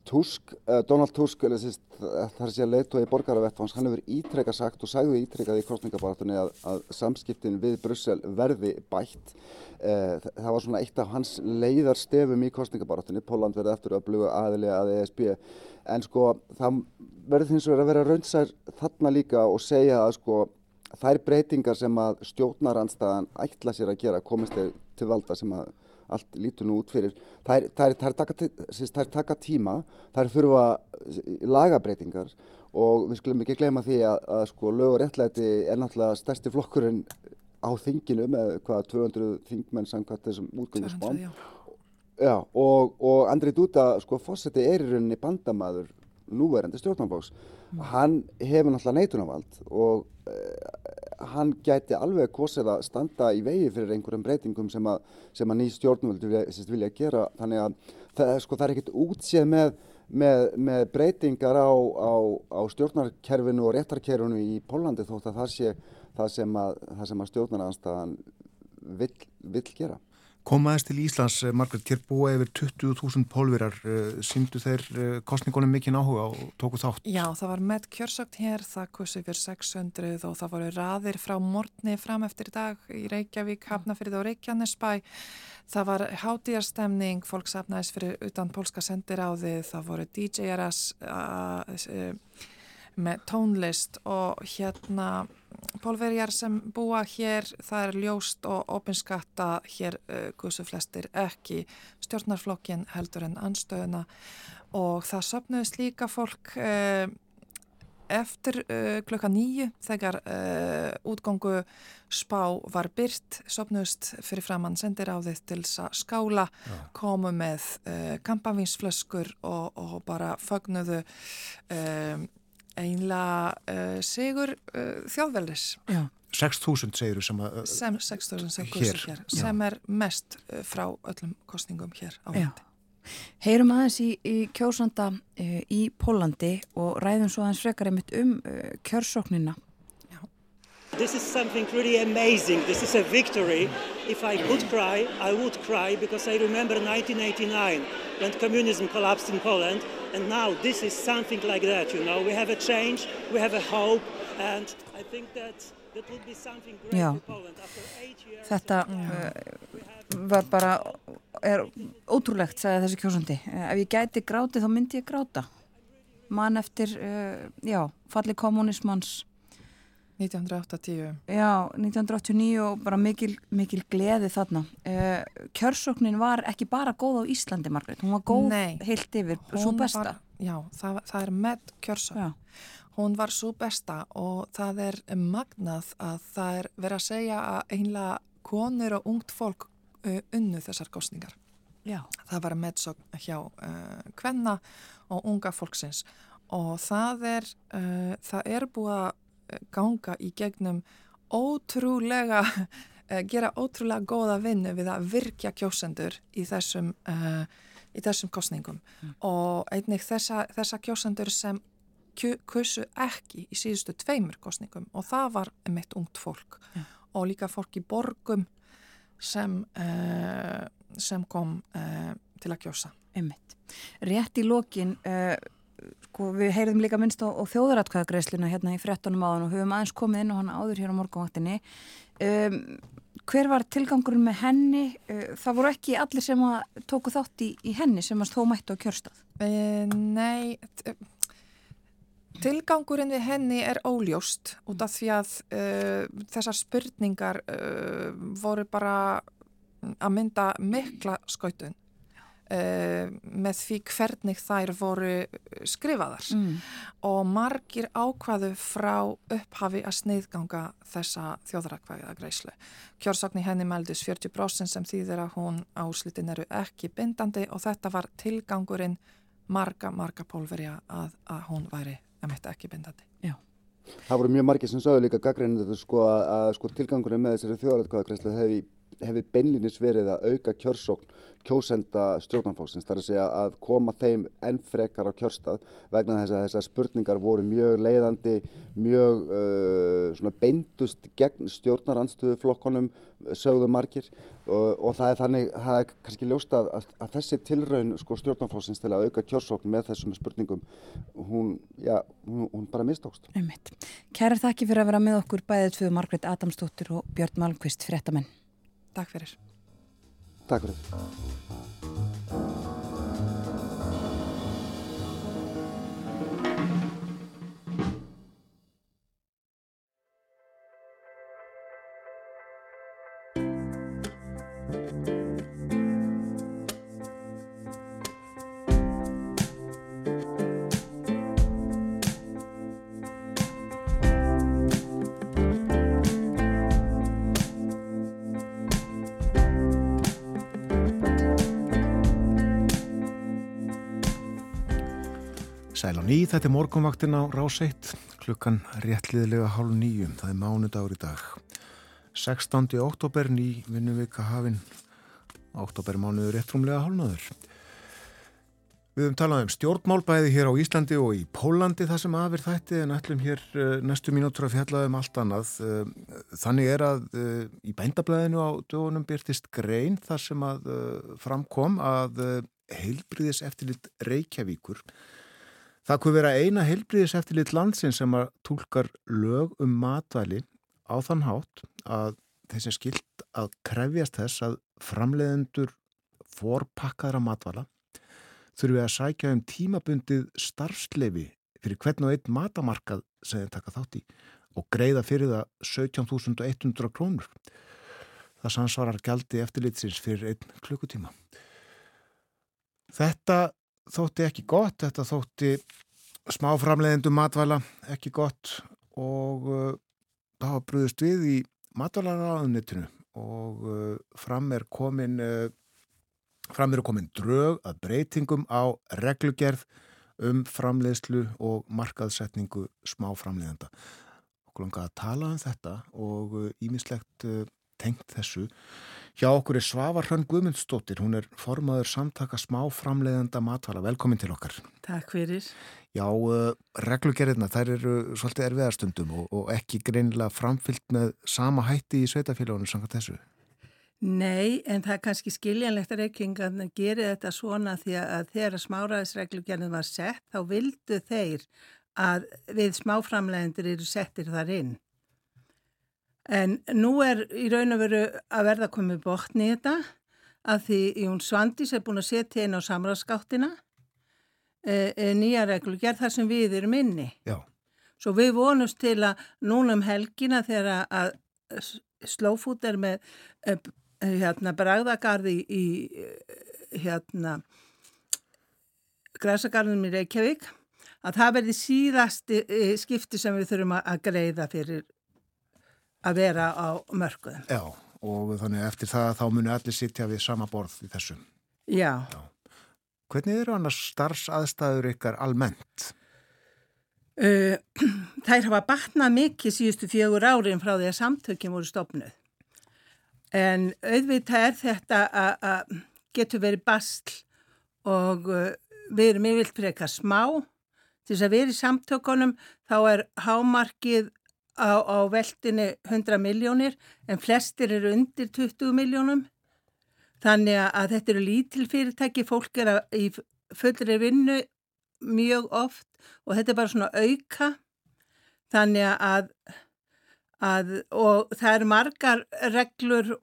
Tusk, uh, Donald Tusk, eða sérst, þar sé að leitu í borgaravettfans, hann hefur ítrekka sagt og sagði ítrekkað í kostningabaratunni að, að samskiptin við Brussel verði bætt. Uh, það var svona eitt af hans leiðarstefum í kostningabaratunni, Póland verði eftir öflugu aðili að ESB, en sko það verður hins vegar að vera raunsær þarna líka og segja að sko þær breytingar sem að stjórnaranstaðan ætla sér að gera komist til valda sem að allt lítur nú út fyrir þær, þær, þær, taka, ti- sem sagt, þær taka tíma þær þurfa lagabreitingar og við skulum ekki gleyma því að, að sko lög og réttlæti er náttúrulega stærsti flokkurinn á þinginu með hvaða 200 þingmenn samkvæmt þessum 200, útgönguspám já. Og, og Andri Dúta, sko, fósetti er í rauninni bandamaður núverandi stjórnarflokks. Hann hefur náttúrulega neitunavald og uh, hann gæti alveg kosið að standa í vegi fyrir einhverjum breytingum sem að, að ný stjórnvöld vilja, vilja gera. Þannig að það, sko, það er ekkert útséð með, með, með breytingar á, á, á stjórnarkerfinu og réttarkerfinu í Pólandi þótt að það sé það sem að, að stjórnaranstaðan vill, vill gera. Komaðist til Íslands, eh, Margrét, hér búa yfir 20.000 pólverar, síndu þeir eh, kostningunum mikinn áhuga og tóku þátt? Já, það var með kjörsögt hér, það kusi fyrir 600 og það voru raðir frá morgni fram eftir dag í Reykjavík, Hafnafyrði og Reykjanesbæ. Það var hátíðarstemning, fólk safnaðist fyrir utan pólska sendiráði, það voru uh, með tónlist og hérna pólverjar sem búa hér, það er ljóst og opinskatta hér uh, gusu flestir ekki stjórnarflokkin heldur en anstöðuna og það söpnuðist líka fólk uh, eftir uh, klukka nýju þegar uh, útgóngu spá var byrt, sopnust fyrir framann sendiráðið til þess að skála, komu með uh, kampavínsflöskur og, og bara fögnuðu um, einlega uh, sigur uh, þjóðveldis 6.000 segir sem að... eh, sem 6.000 sem Hér, hér, sem er mest uh, frá öllum kostningum hér á Já. landi. Heyrum aðeins í, í kjósanda uh, í Pólandi og ræðum svo aðeins frekar einmitt um uh, kjörsóknina. This is something really amazing. This is a victory. If I could cry, I would cry because I remember 1989 when communism collapsed in Poland. And now this is something like that, you know. We have a change, we have a hope, and I think that that would be something great Já. for Poland. After eight years, Þetta uh, var bara, er ótrúlegt, sagði þessi kjósandi. Uh, ef ég gæti gráti þá myndi ég gráta. Mann eftir, uh, já, falli kommunismans 1980. Já, 1989 og bara mikil, mikil gleði þarna. Uh, kjörsóknin var ekki bara góð á Íslandi, Margrét. Hún var góð Nei. heilt yfir, svo besta. Var, já, það, það er með kjörsögn. Já. Hún var svo besta og það er magnað að það er verið að segja að einlega konur og ungt fólk uh, unnu þessar kostningar. Já. Það var meðsókn hjá uh, kvenna og unga fólksins og það er, það er búið að ganga í gegnum ótrúlega, uh, gera ótrúlega góða vinnu við að virkja kjósendur í þessum, uh, í þessum kostningum og einnig þessa, þessa kjósendur sem kusu ekki í síðustu tveimur kostningum og það var mitt ungt fólk og líka fólk í borgum sem, uh, sem kom uh, til að kjósa. Einmitt. Rétt í lokin, uh, sko, við heyrðum líka minnst á, á þjóðaratkvæðagreisluna hérna í frettunum áðan og höfum aðeins komið inn á hana áður hér á morgunvaktinni. Um, hver var tilgangurinn með henni? Uh, það voru ekki allir sem tóku þátt í, í henni sem að þó mættu á kjörstað. E, nei, t- tilgangurinn við henni er óljóst út af því að uh, þessar spurningar uh, voru bara að mynda mikla skautun uh, með því hvernig þær voru skrifaðar Mm. og margir ákvaðu frá upphafi að sneiðganga þessa þjóðrakvæða greiðslu. Kjörsakni henni meldus 40% sem þýðir að hún áslitin eru ekki bindandi og þetta var tilgangurinn marga, marga pólverja að, að hún væri emitt ekki bindandi. Það voru mjög margir sem sögðu líka gaggrinni þetta sko að, að sko tilgangurinn með þessari þjóðaratkvæðagreyslu hefði í, hefur beinlinis verið að auka kjörsókn kjósenda stjórnarflokksins, þar að segja að koma þeim enn frekar á kjörstað vegna þess að þessar spurningar voru mjög leiðandi, mjög uh, beindust gegn stjórnarandstöðuflokkonum sögðu margir og, og það er þannig, það er kannski ljóst að, að, þessi tilraun sko, stjórnarflokksins til að auka kjörsókn með þessum spurningum, hún, já, hún, hún bara mistókst. Kærar þakki fyrir að vera með okkur bæðið tvö Margret Adamsdóttir og Björn Malmqvist fréttamenn. Takk fyrir. Takk fyrir. Ný, þetta er morgunvaktin á Ráseitt, klukkan réttliðlega hálf nýjum, það er mánudagur í dag. 16. oktober, ný vinnuvika hafinn, oktober mánuður réttrumlega hálfnaður. Við höfum talað um stjórnmál bæði hér á Íslandi og í Pólandi það sem aðver þætti en ætlum hér uh, næstu mínútur að fjalla um allt annað. Uh, þannig er að uh, í bændablaðinu á dögunum byrtist grein þar sem að framkom að heilbriðis eftirlit Reykjavíkur Það kuð vera eina heilbriðis eftir lit landsins sem að tólkar lög um matvæli á þann hátt að þessi skilt að krefjast þess að framleiðendur forpakkaðra matvæla þurfi að sækja um tímabundið starfsleifi fyrir hvern og einn matamarkað sem þeir taka þátt í og greiða fyrir það 17.100 krónur. Það samsvarar gjaldi eftirlitsins fyrir einn klukkutíma. Þetta þótti ekki gott, þetta þótti smáframleiðendum matvæla ekki gott og uh, það var brúðist við í matvælaráðunitinu og uh, fram er komin uh, fram eru komin drög að breytingum á reglugerð um framleiðslu og markaðsetningu smáframleiðenda. Okkur langar að tala um þetta og ímislegt uh, tengt þessu. Hjá okkur er Svavar Hrönn Guðmundsdóttir, hún er formaður samtaka smáframleiðenda matvæla. Velkomin til okkar. Takk fyrir. Já, uh, reglugerðina, þær eru svolítið erfiðarstundum og, og ekki greinilega framfyllt með sama hætti í sveitafélagunum samkvæmt þessu. Nei, en það er kannski skiljanlegt að reykingarna gerir þetta svona því að þegar smáraðisreglugerðin var sett þá vildu þeir að við smáframleiðendur eru settir þar inn. En nú er í raun og veru að verða komið bóttni í þetta að því Jón Svandís er búin að setja inn á samræðskáttina e, e, nýja reglugerð þar sem við erum inni. Já. Svo við vonumst til að núna um helgina þegar að slófút er með e, hérna bragðagarði í hérna græsagarðinum í Reykjavík að það verði síðasti skipti sem við þurfum að greiða fyrir að vera á mörguðum. Já, og þannig eftir það þá muni allir sitja við sama borð í þessum. Já. Já. Hvernig eru annars starfsaðstæður ykkar almennt? Uh, (clears throat) þær hafa batnað mikið síðustu fjögur árin frá því að samtökjum voru stopnuð. En auðvitað er þetta að getur verið bastl og uh, við erum yfirlt fyrir eitthvað smá. Til þess að vera í samtökunum þá er hámarkið á, á veldinni 100 miljónir en flestir eru undir 20 miljónum. Þannig að þetta eru lítil fyrirtæki, fólk er að, í fullri vinnu mjög oft og þetta er bara svona auka. Þannig að, að og það eru margar reglur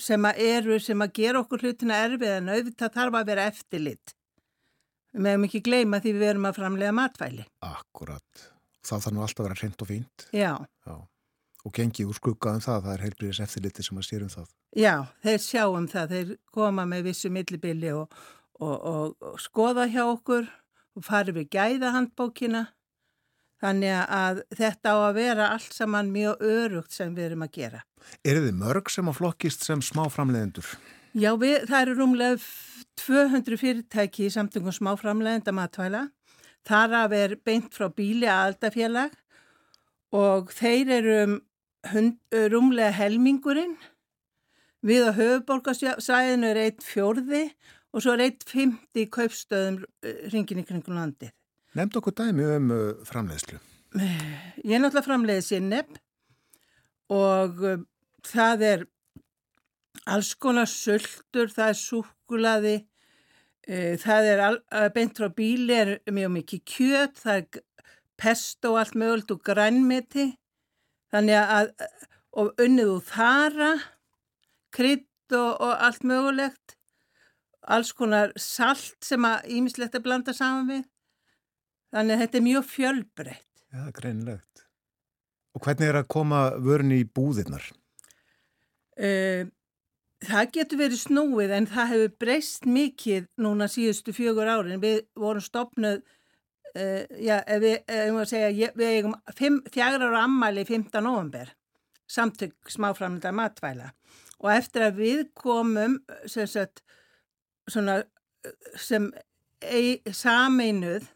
sem að eru sem að gera okkur hlutina erfið en auðvitað þarf að vera eftirlit. Við meðum ekki gleyma því við verum að framlega matvæli. Akkurat. Það þarf nú alltaf að vera hreint og fínt. Já. Já. Og gengið úr skuggaðum það, það er heilbriðis eftirliti sem að sér um það. Já, þeir sjá um það, þeir koma með vissu millibili og, og, og, og skoða hjá okkur og fari við gæða handbókina. Þannig að þetta á að vera allt saman mjög örugt sem við erum að gera. Er þið mörg sem að flokkist sem smáframleðendur? Já, við, það eru rúmlega 200 fyrirtæki í samtungum smáframleðenda matvæla. Þar af er beint frá bíli aðaldafélag og þeir eru um hund, rúmlega helmingurinn Við á höfuborgarsvæðinu er eitt fjórði og svo er eitt fymti kaupstöðum ringin í kringum landið. Nefnd okkur dæmi um uh, framleiðslu. Ég er náttúrulega framleiðið sinneb og það er alls konar sultur, það er súkulaði, það er uh, beint frá bíli, er mjög mikið kjöt, það er pesto og allt mögult og grænmeti, þannig að, og unnið úr þara, krydd og, og allt mögulegt, alls konar salt sem að ímislegt er blanda saman við, þannig að þetta er mjög fjölbreytt. Já, greinlegt. Og hvernig er að koma vörunni í búðirnar? Uh, það getur verið snúið en það hefur breyst mikið núna síðustu fjögur árin. Við vorum stopnuð, uh, já, ef við, ef við, segja, við eigum fimm, fjagra ára ammæli 15. november, samtök smáframlita matvæla. Og eftir að við komum sem, sagt, svona, sem ei, sameinuð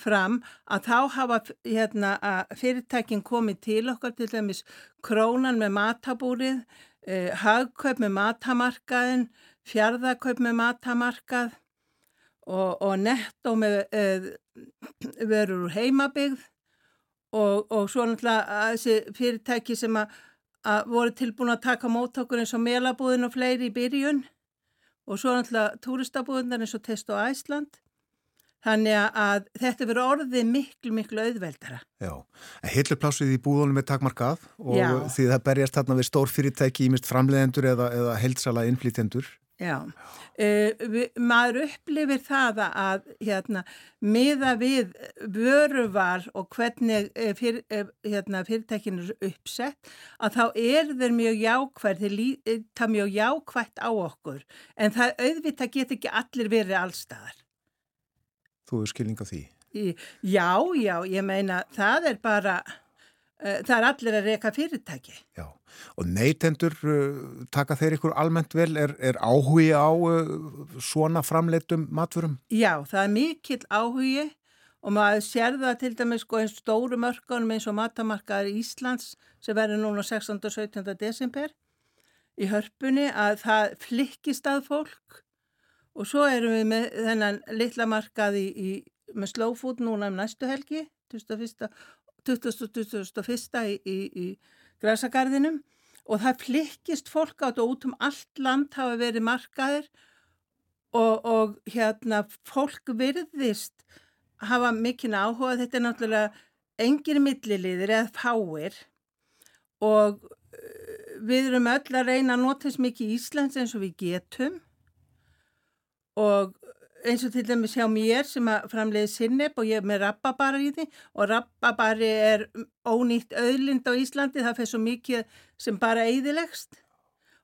fram að þá hafa hérna, fyrirtækin komið til okkar til dæmis krónan með matabúrið, eh, hagkaup með matamarkaðin, fjárðakaup með matamarkað og, og nettó með eh, verur úr heimabygð og, og svo náttúrulega þessi fyrirtæki sem að, að voru tilbúin að taka móttökur eins og melabúðin og fleiri í byrjun og svo náttúrulega túristabúðinar eins og Test og Æsland. Þannig að þetta verður orðið miklu, miklu auðveldara. Já, en hilluplásið í búðunum er takmarkað og Já. því það berjast þarna við stór fyrirtæki, ímist framleiðendur eða, eða heilsala innflýtendur. Já, uh, við, maður upplifir það að hérna, miða við vöruvar og hvernig eh, fyr, eh, hérna, fyrirtækinu er uppsett að þá er þeir mjög jákvæð, þeir líta mjög jákvætt á okkur en það auðvitað get ekki allir verið allstaðar. Þú hefur skilning á því. Í, já, já, ég meina það er bara, uh, það er allir að reka fyrirtæki. Já, og neytendur uh, taka þeir ykkur almennt vel, er, er áhugi á uh, svona framleitum matfurum? Já, það er mikill áhugi og maður sér það til dæmis sko eins stóru mörkunum eins og matamarkaðar Íslands sem verður núna 16. og 17. desember í hörpunni að það flikkist að fólk og svo erum við með þennan litla markað í, í, með food núna um næstu helgi 21. 2021 í, í, í græsagarðinum og það flikkist fólk átt og út um allt land hafa verið markaðir. Og, og hérna fólk virðist hafa mikinn áhuga, þetta er náttúrulega engir milliliðir eða fáir. Og uh, við erum öll að reyna að nota þess mikið Íslands eins og við getum og eins og til dæmis hjá mér sem að framleiði sinneb og ég er með rababari í því og rababari er ónýtt auðlind á Íslandi, það fyrir svo mikið sem bara eigðilegst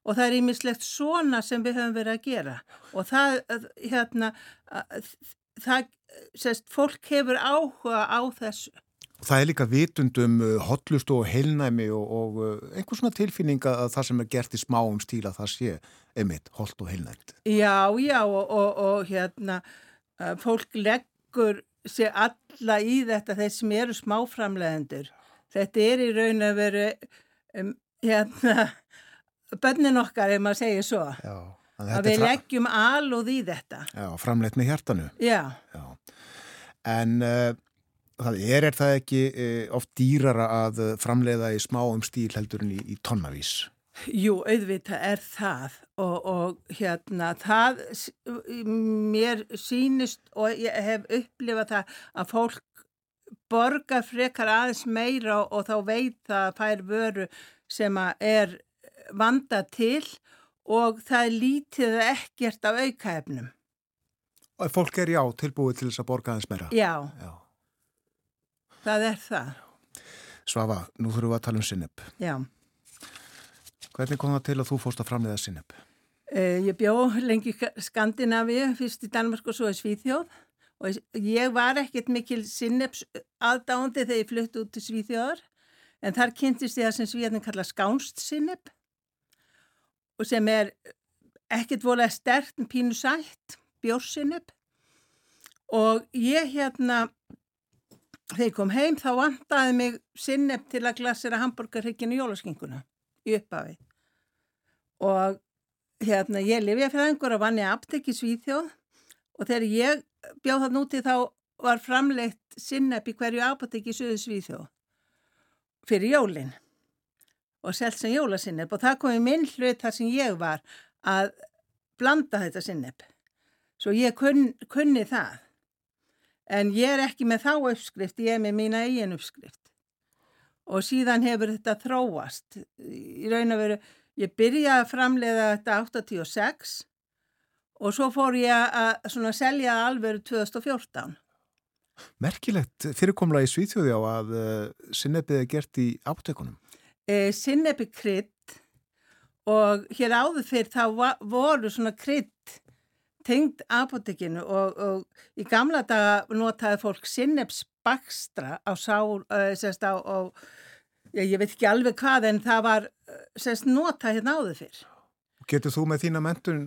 og það er ímislegt svona sem við höfum verið að gera og það, hérna, það, sérst, fólk hefur áhuga á þessu. Og það er líka vitundum uh, hotlust og heilnæmi og, og uh, einhvers svona tilfinninga að það sem er gert í smáum stíla það sé einmitt holt og heilnæmt. Já, já og, og, og hérna uh, fólk leggur sér alla í þetta þeir sem eru smáframlegendur. Þetta er í raun að veru um, hérna bönnin okkar ef maður segir svo. Já. Að við leggjum alúð í þetta. Já, framleitt með hjartanu. Já. Já. En uh, það er, er það ekki uh, oft dýrara að framleiða í smáum stíl heldur en í, í tonnavís? Jú, auðvitað er það og, og hérna það mér sínist og ég hef upplifað það að fólk borga frekar aðeins meira og, þá veit það að fær vöru sem að er vanda til og það er lítið ekkert af aukaefnum. Og fólk er já tilbúið til þess að borga aðeins meira? Já, Já. Það er það. Svafa, nú þurfum við að tala um sinneb. Já. Hvernig kom það til að þú fórst að framleiða sinneb? Uh, ég bjó lengi Skandinavíu, fyrst í Danmark og svo í Svíþjóð og ég var ekkert mikil sinneps aðdándi þegar ég flutti út til Svíþjóðar en þar kynntist ég það sem Svíðin kalla skánst sinneb og sem er ekkert volað stert en pínu sætt, bjórsinneb og ég hérna þegar ég kom heim þá vantaði mig sinneb til að glasera hambúrgarhygginu jólaskinguna í upphafi og hérna, ég lifi að fræðingur og vann í aptek í Svíþjóð og þegar ég bjóð það núti þá var framleitt sinnep í hverju apotek í Suðu Svíþjóð fyrir jólinn og selt sem jólasinnep og það kom í minn hlut þar sem ég var að blanda þetta sinnep. Svo ég kunn, kunni það. En ég er ekki með þá uppskrift, ég er með mína eigin uppskrift. Og síðan hefur þetta þróast. Í raun og veru, ég byrjaði að framleiða þetta 86 og svo fór ég að svona selja alveg 2014. Merkilegt fyrirkomla í Svíþjóði á að uh, sinnebið er gert í átekunum. E, sinnepi krydd og hér áður fyrir þá voru svona krydd tengd apotekinu og, og í gamla daga notaði fólk sinnepsbakstra á sál, uh, sérst á, á ég, ég veit ekki alveg hvað en það var sérst notað hérna áður fyrr. Getur þú með þína mentun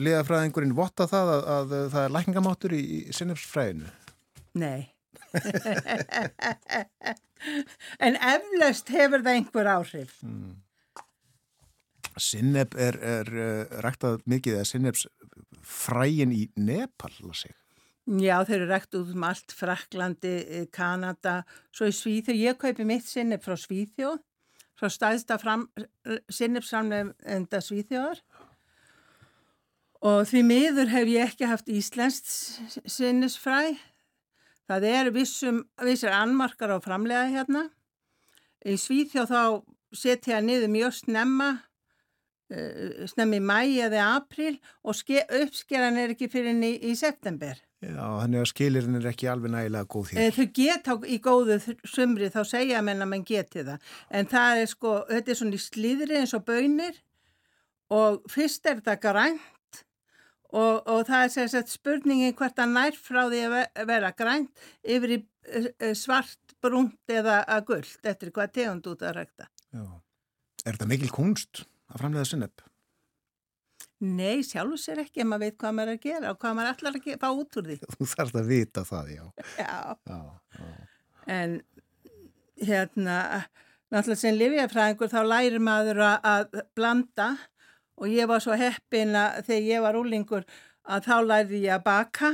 liðafræðingurinn votta það að, að, að það er lækningamáttur í, í sinnebsfræðinu? Nei. (laughs) en eflaust hefur það einhver áhrif. Mm. Sinneb er, er uh, ræktað mikið eða sinnebsfrægin í Nepal, ég. Já, þeir eru rækt út um allt, Fraklandi, eh, Kanada, svo í Svíþjóð. Ég kaupi mitt sinneb frá Svíþjóð, frá staðista sinnebsframlegenda Svíþjóðar. Og því miður hef ég ekki haft íslenskt sinnesfræ. Það er vissum, vissir annmarkar á framlega hérna. Í Svíþjóð þá setja niður mjög snemma, snemmi mæi eða april og ske, uppskeran er ekki fyrir í, í september. Já, þannig að skilirinn er ekki alveg nægilega góð Eh, hér. Þau geta í góðu sumri þá segja menn að menn geti það. En það er sko, þetta er svona í slíðri eins og bönir og fyrst er þetta grænt og, og það er sagt spurningin hvert að nær frá því að ve- vera grænt yfir í eh, eh, svart, brúnt eða gullt eftir hvað tegund út að rækta. Já. Er þetta mikil kunst að framlega sinneb? Nei, sjálfur sér ekki ef maður veit hvað maður er að gera og hvað maður ætlar að fá út úr því. (laughs) Þú þarfst að vita það, já. Já. já, já. En hérna, náttúrulega sem livjafræðingur þá lærir maður að, blanda og ég var svo heppin að þegar ég var úlingur að þá lærði ég að baka.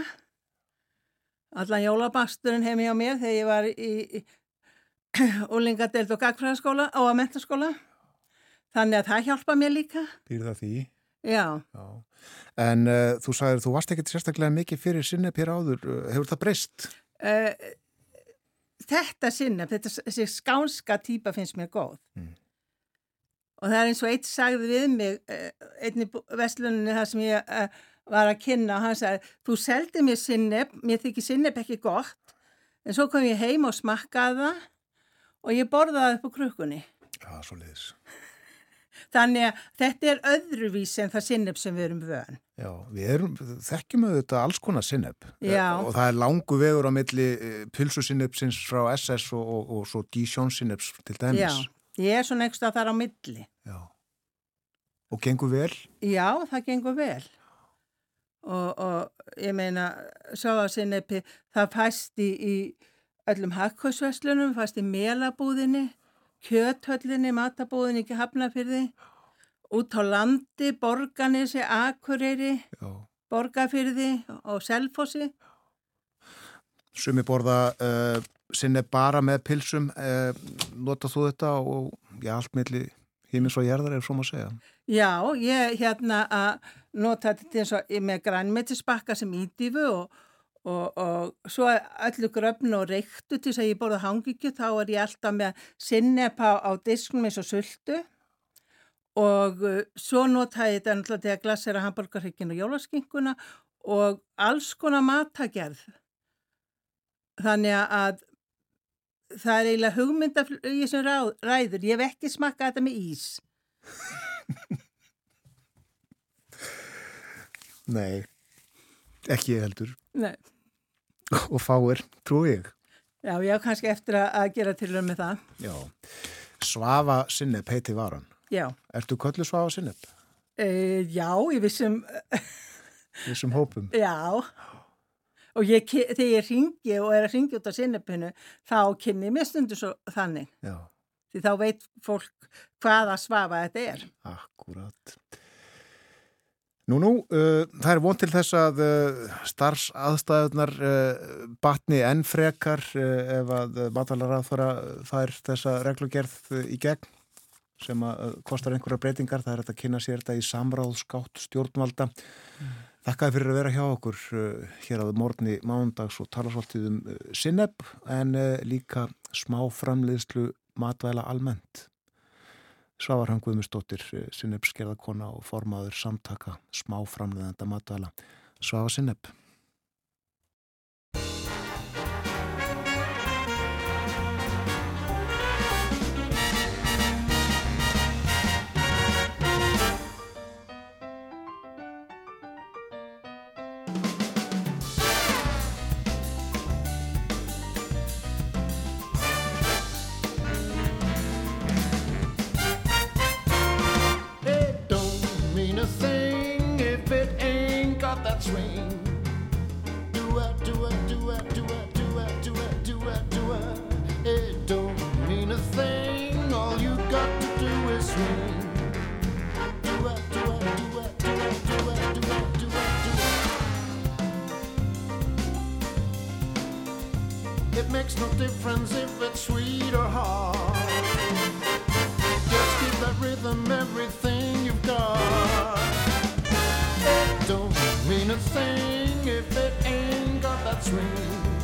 Allan jólabasturinn heim hjá mér þegar ég var í, úlingadeld (clears throat) og gagfræðaskóla og að mentaskóla. Þannig að það hjálpa mér líka. Býr það því? Já. Já. En uh, þú sagðir, þú varst ekkert sérstaklega mikið fyrir sinneb hér áður. Hefur það breyst? Uh, þetta sinnef, þetta þessi skánska típa finnst mér góð. Mm. Og það er eins og eitt sagði við mig, uh, einni vestlunni þar sem ég uh, var að kynna og hann sagði, þú seldi mér sinnef, mér þykir sinnef ekki gott, en svo kom ég heim og smakkaði það og ég borðaði upp á krukkunni. Já, svo leiðis. Þannig að þetta er öðruvís en það sinnef sem við erum vön. Já, við erum, þekkjum auðvitað alls konar sinneb. Já. Og það er langu vegur á milli pilsusinnebsins frá SS og, og, og svo Dijon sinneps til dæmis. Já, ég er svona einhverstað þar á milli. Já. Og gengur vel? Já, það gengur vel. Og, og ég meina, sáðarsinnepi, það fæst í, í öllum hakkvæsveslunum, fæst í melabúðinni, kjöthöllinni, matabúðinni, ekki hafnafyrði, út á landi, borganesi, akureyri, Já. borgafyrði og selfossi. Sumi borða uh, sinneb bara með pilsum. Uh, nota þú þetta og já, allt milli hímins og jærðar er svo maður að segja. Já, ég hérna að nota þetta eins og með grænmetisbakka sem ídífu og, og, og svo öllu gröfn og reyktu til þess að ég borða hangikju þá er ég alltaf með sinnepa á disknum eins og sultu og uh, svo nota ég þetta náttúrulega til að glasera hamburgarhyggin og jólaskinkuna og alls konar matagerð. Þannig að það er eiginlega hugmyndaflugi sem ráð, ræður. Ég hef ekki smakkað þetta með ís. Nei, ekki heldur. Nei. (laughs) Og fáir, trú ég. Já, ég hef kannski eftir að, gera tilhör með það. Já. Svafa sinneb heiti varan. Já. Ertu köllu svafa sinneb? E, já, ég vissum, Þessum hópum. (laughs) já. Og ég, þegar ég ringi og er að ringi út á sinnepinu, þá kynni ég mér stundu svo þannig. Já, Því þá veit fólk hvaða svafa þetta er. akkurat. Nú, nú, uh, það er von til þess að uh, starfsaðstæðunar uh, batni enn frekar uh, ef að uh, matalaráþvara þær þessa reglugerð uh, í gegn sem að kostar einhverja breytingar. Það er að kynna sér þetta í samráðskátt stjórnvalda. Mm. Þakkaði fyrir að vera hjá okkur hér að morgunni mándags og tala svolítið um sinneb en líka smáframliðslu matvæla almennt. Svavarhang Guðmustóttir, eh, Sinnepp skerðakona og formaður samtaka smáframleðanda matala. Svava Sinnepp. It makes no difference if it's sweet or hard. Just keep that rhythm everything you've got. Don't mean a thing if it ain't got that swing.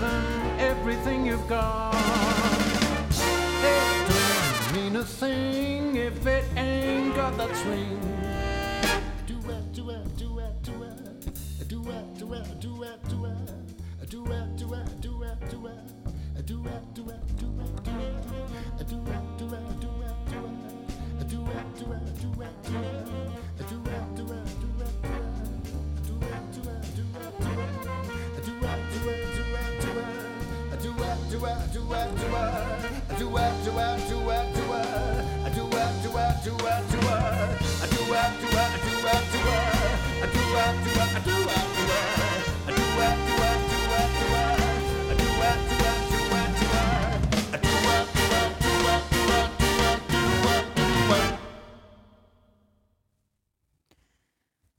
given everything you've got.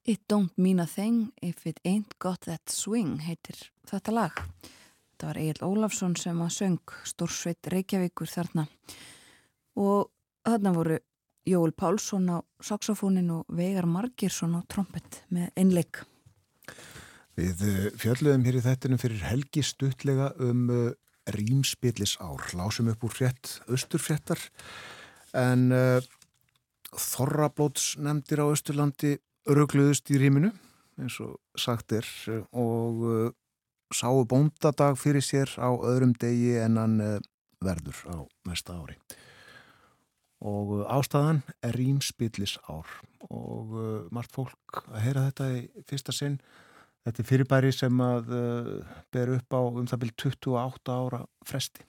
It don't mean a thing if it ain't got that swing heitir þetta lag. Þetta var Egil Ólafsson sem að söng Stórsveit Reykjavíkur þarna og þarna voru Jóel Pálsson á saxofónin og Veigar Margirsson á trompet með einleik. Við uh, fjöldluðum hér í þettinum fyrir helgi stuttlega um uh, rýmspillis ár. Lásum upp úr frétt, austurfréttar en uh, Þorrablóts nefndir á Östurlandi örugluðust í rýminu eins og sagt er og uh, sáu bóndadag fyrir sér á öðrum degi en hann uh, verður á næsta ári. Og uh, ástæðan er rýmspillis ár og margt fólk að heyra þetta í fyrsta sinn. Þetta er fyrirbæri sem að ber upp á um það byrj 28 ára fresti.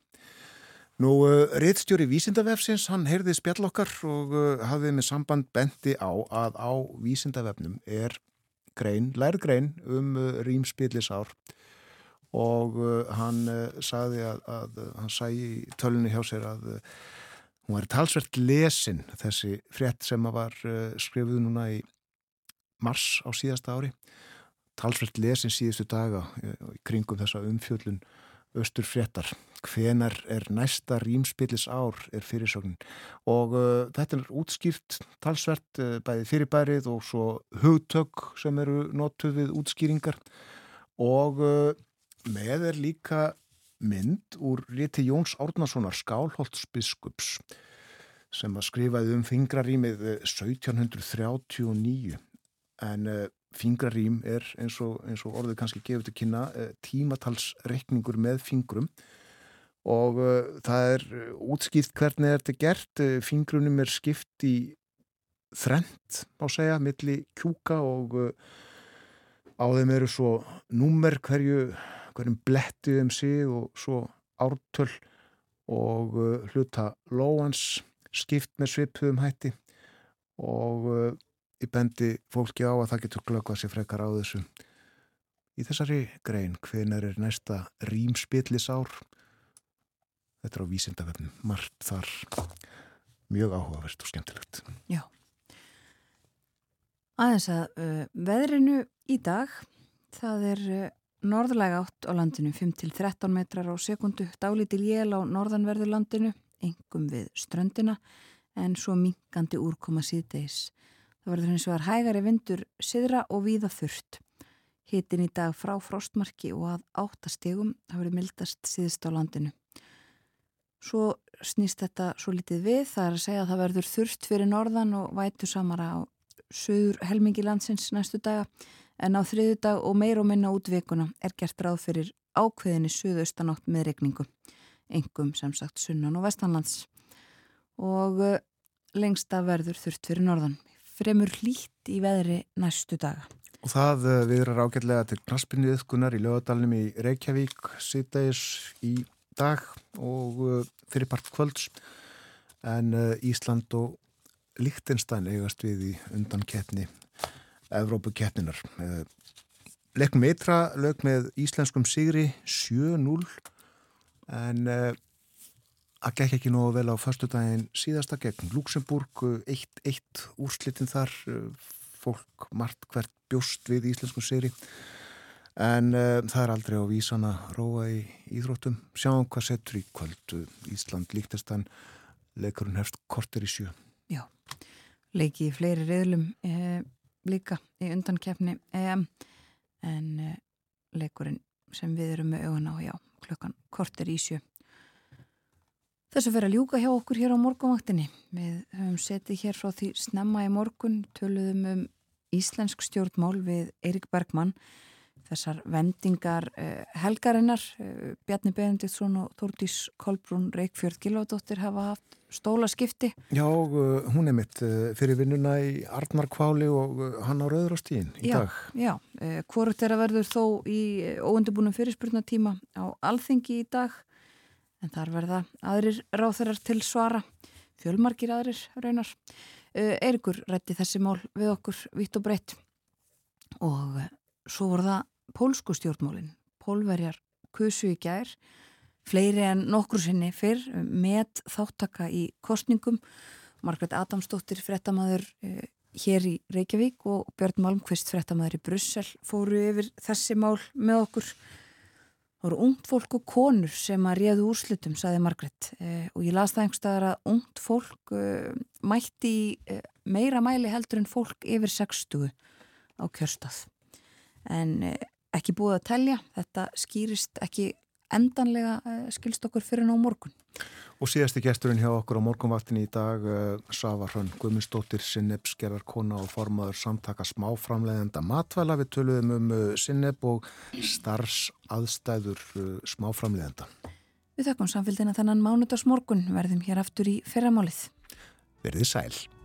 Nú, uh, Rittstjóri Vísindavefsins, hann heyrði spjallokkar og uh, hafði með samband bendi á að á Vísindavefnum er grein, lærð grein um uh, rýmspillisár og hann sagði að, að hann sæði tölunni hjá sér að hún var talsvert lesin þessi frétt sem var skrifuð núna í mars á síðasta ári. Talsvert lesin síðustu daga í kringum þessa umfjöllun austur fréttar. Hvenar er næsta rýmspillis ár er fyrirsögnin. Og uh, þetta er útskýrt talsvert uh, bæði fyrirbærið og svo hugtök sem eru notuð við útskýringar. Og uh, með er líka mynd úr Riti Jóns Árnasonar Skálholtsbiskups sem að skrifaði um fingrarýmið 1739 en uh, fingrarím er eins og, eins og orðið kannski gefur til kynna uh, tímatalsreikningur með fingrum. Og það er útskipt hvernig þetta er gert fingrunum er skipt í þrent á segja, milli kjúka og á þeim eru svo númer hverju hverjum bletti um sig og svo ártöl og hluta lóans skipt með svipum hætti og ég bendi fólki á að það getur glöggvað sér frekar á þessu. Í þessari grein hvenar er næsta rýmspillisár þetta er á vísindavefnum margt þar. Mjög áhugavert og skemmtilegt. Já. Aðeins að uh, veðrinu í dag það er uh, norðlega átt á landinu 5-13 metrar á sekundu dálítil jél á norðanverðurlandinu engum við ströndina en svo minkandi úrkoma síðdeis Það verður hins vegar hægari vindur siðra og víða þurft. Hitin í dag frá frostmarki og að áttastegum hafa verið mildast síðust á landinu. Svo snýst þetta svo litið við, það er að segja að það verður þurft fyrir norðan og vætu samara á söður helmingi landsins næstu daga en á þriðu dag og meir og minna út vikuna er gert ráð fyrir ákveðinni söðaustanátt með regningu, engum sem sagt sunnan og vestanlands og eh, lengsta verður þurft fyrir norðan fremur hlýtt í veðri næstu daga. Og það eh, viðrar ágætlega til knaspinu yðkunar í lögadalunum í Reykjavík síðdægis í dag og eh, fyrirpart kvölds en Ísland og Líktinstein eigast við í undan keppni Evrópu keppninar. Leknum eitra lög með íslenskum sigri 7-0 en að gekk ekki nógu vel á förstu daginn síðasta gegn Luxemburg 1-1 úrslitin þar fólk margt hvert bjóst við íslensku séri en uh, það er aldrei á vísan að róa í íþróttum. Sjáum hvað setur í kvöld. Ísland líktastan leikurinn hefst korter í sjö. Já, leiki í fleiri reðlum eh, líka í undankefni eh, en eh, leikurinn sem við erum með augun á já, klukkan korter í sjö Þessu fyrir að ljúka hjá okkur hér á morgunvaktinni. Við höfum setið hér frá því snemma í morgun, töluðum um íslensk stjórnmál við Eirik Bergmann. Þessar vendingar uh, helgarinnar, uh, Bjarni Benediktsson og Þórdís Kolbrún Reykjörð Gilvardóttir hafa haft stóla skipti. Já, uh, hún er mitt fyrir vinnuna í Artmarkváli og hann á Rauðrástíðin í já, dag. Já, hvort er að verður þó í óundibúnum fyrirspurnatíma á Alþingi í dag en þar verða aðrir ráþurar til svara, fjölmarkir aðrir raunar. Eirikur rætti þessi mál við okkur vitt og breytt og svo voru það pólsku stjórnmálinn. Pólverjar kusu í gær, fleiri en nokkru sinni fyrr með þáttaka í kostningum. Margret Adamsdóttir, frettamæður hér í Reykjavík og Björn Malmqvist frettamæður í Brussel fóru yfir þessi mál með okkur. Það voru ungt fólk og konur sem að réðu úrslutum, saði Margret eh, og ég las það einhverstaðar að ungt fólk eh, mætti eh, meira mæli heldur en fólk yfir 60 á kjörstað. En eh, ekki búið að telja, þetta skýrist ekki endanlega eh, skilst okkur fyrir ná morgun. Og síðasti gesturinn hjá okkur á morgunvaktinni í dag, uh, Sava Hrönn Guðmundsdóttir, Sinneb, skerðarkona og formaður samtaka smáframleðenda matvæla. Við töluðum um uh, Sinneb og starfsaðstæður uh, smáframleðenda. Við þakkum samfélgina þannan mánudags morgun verðum hér aftur í fyrramálið. Verðið sæl.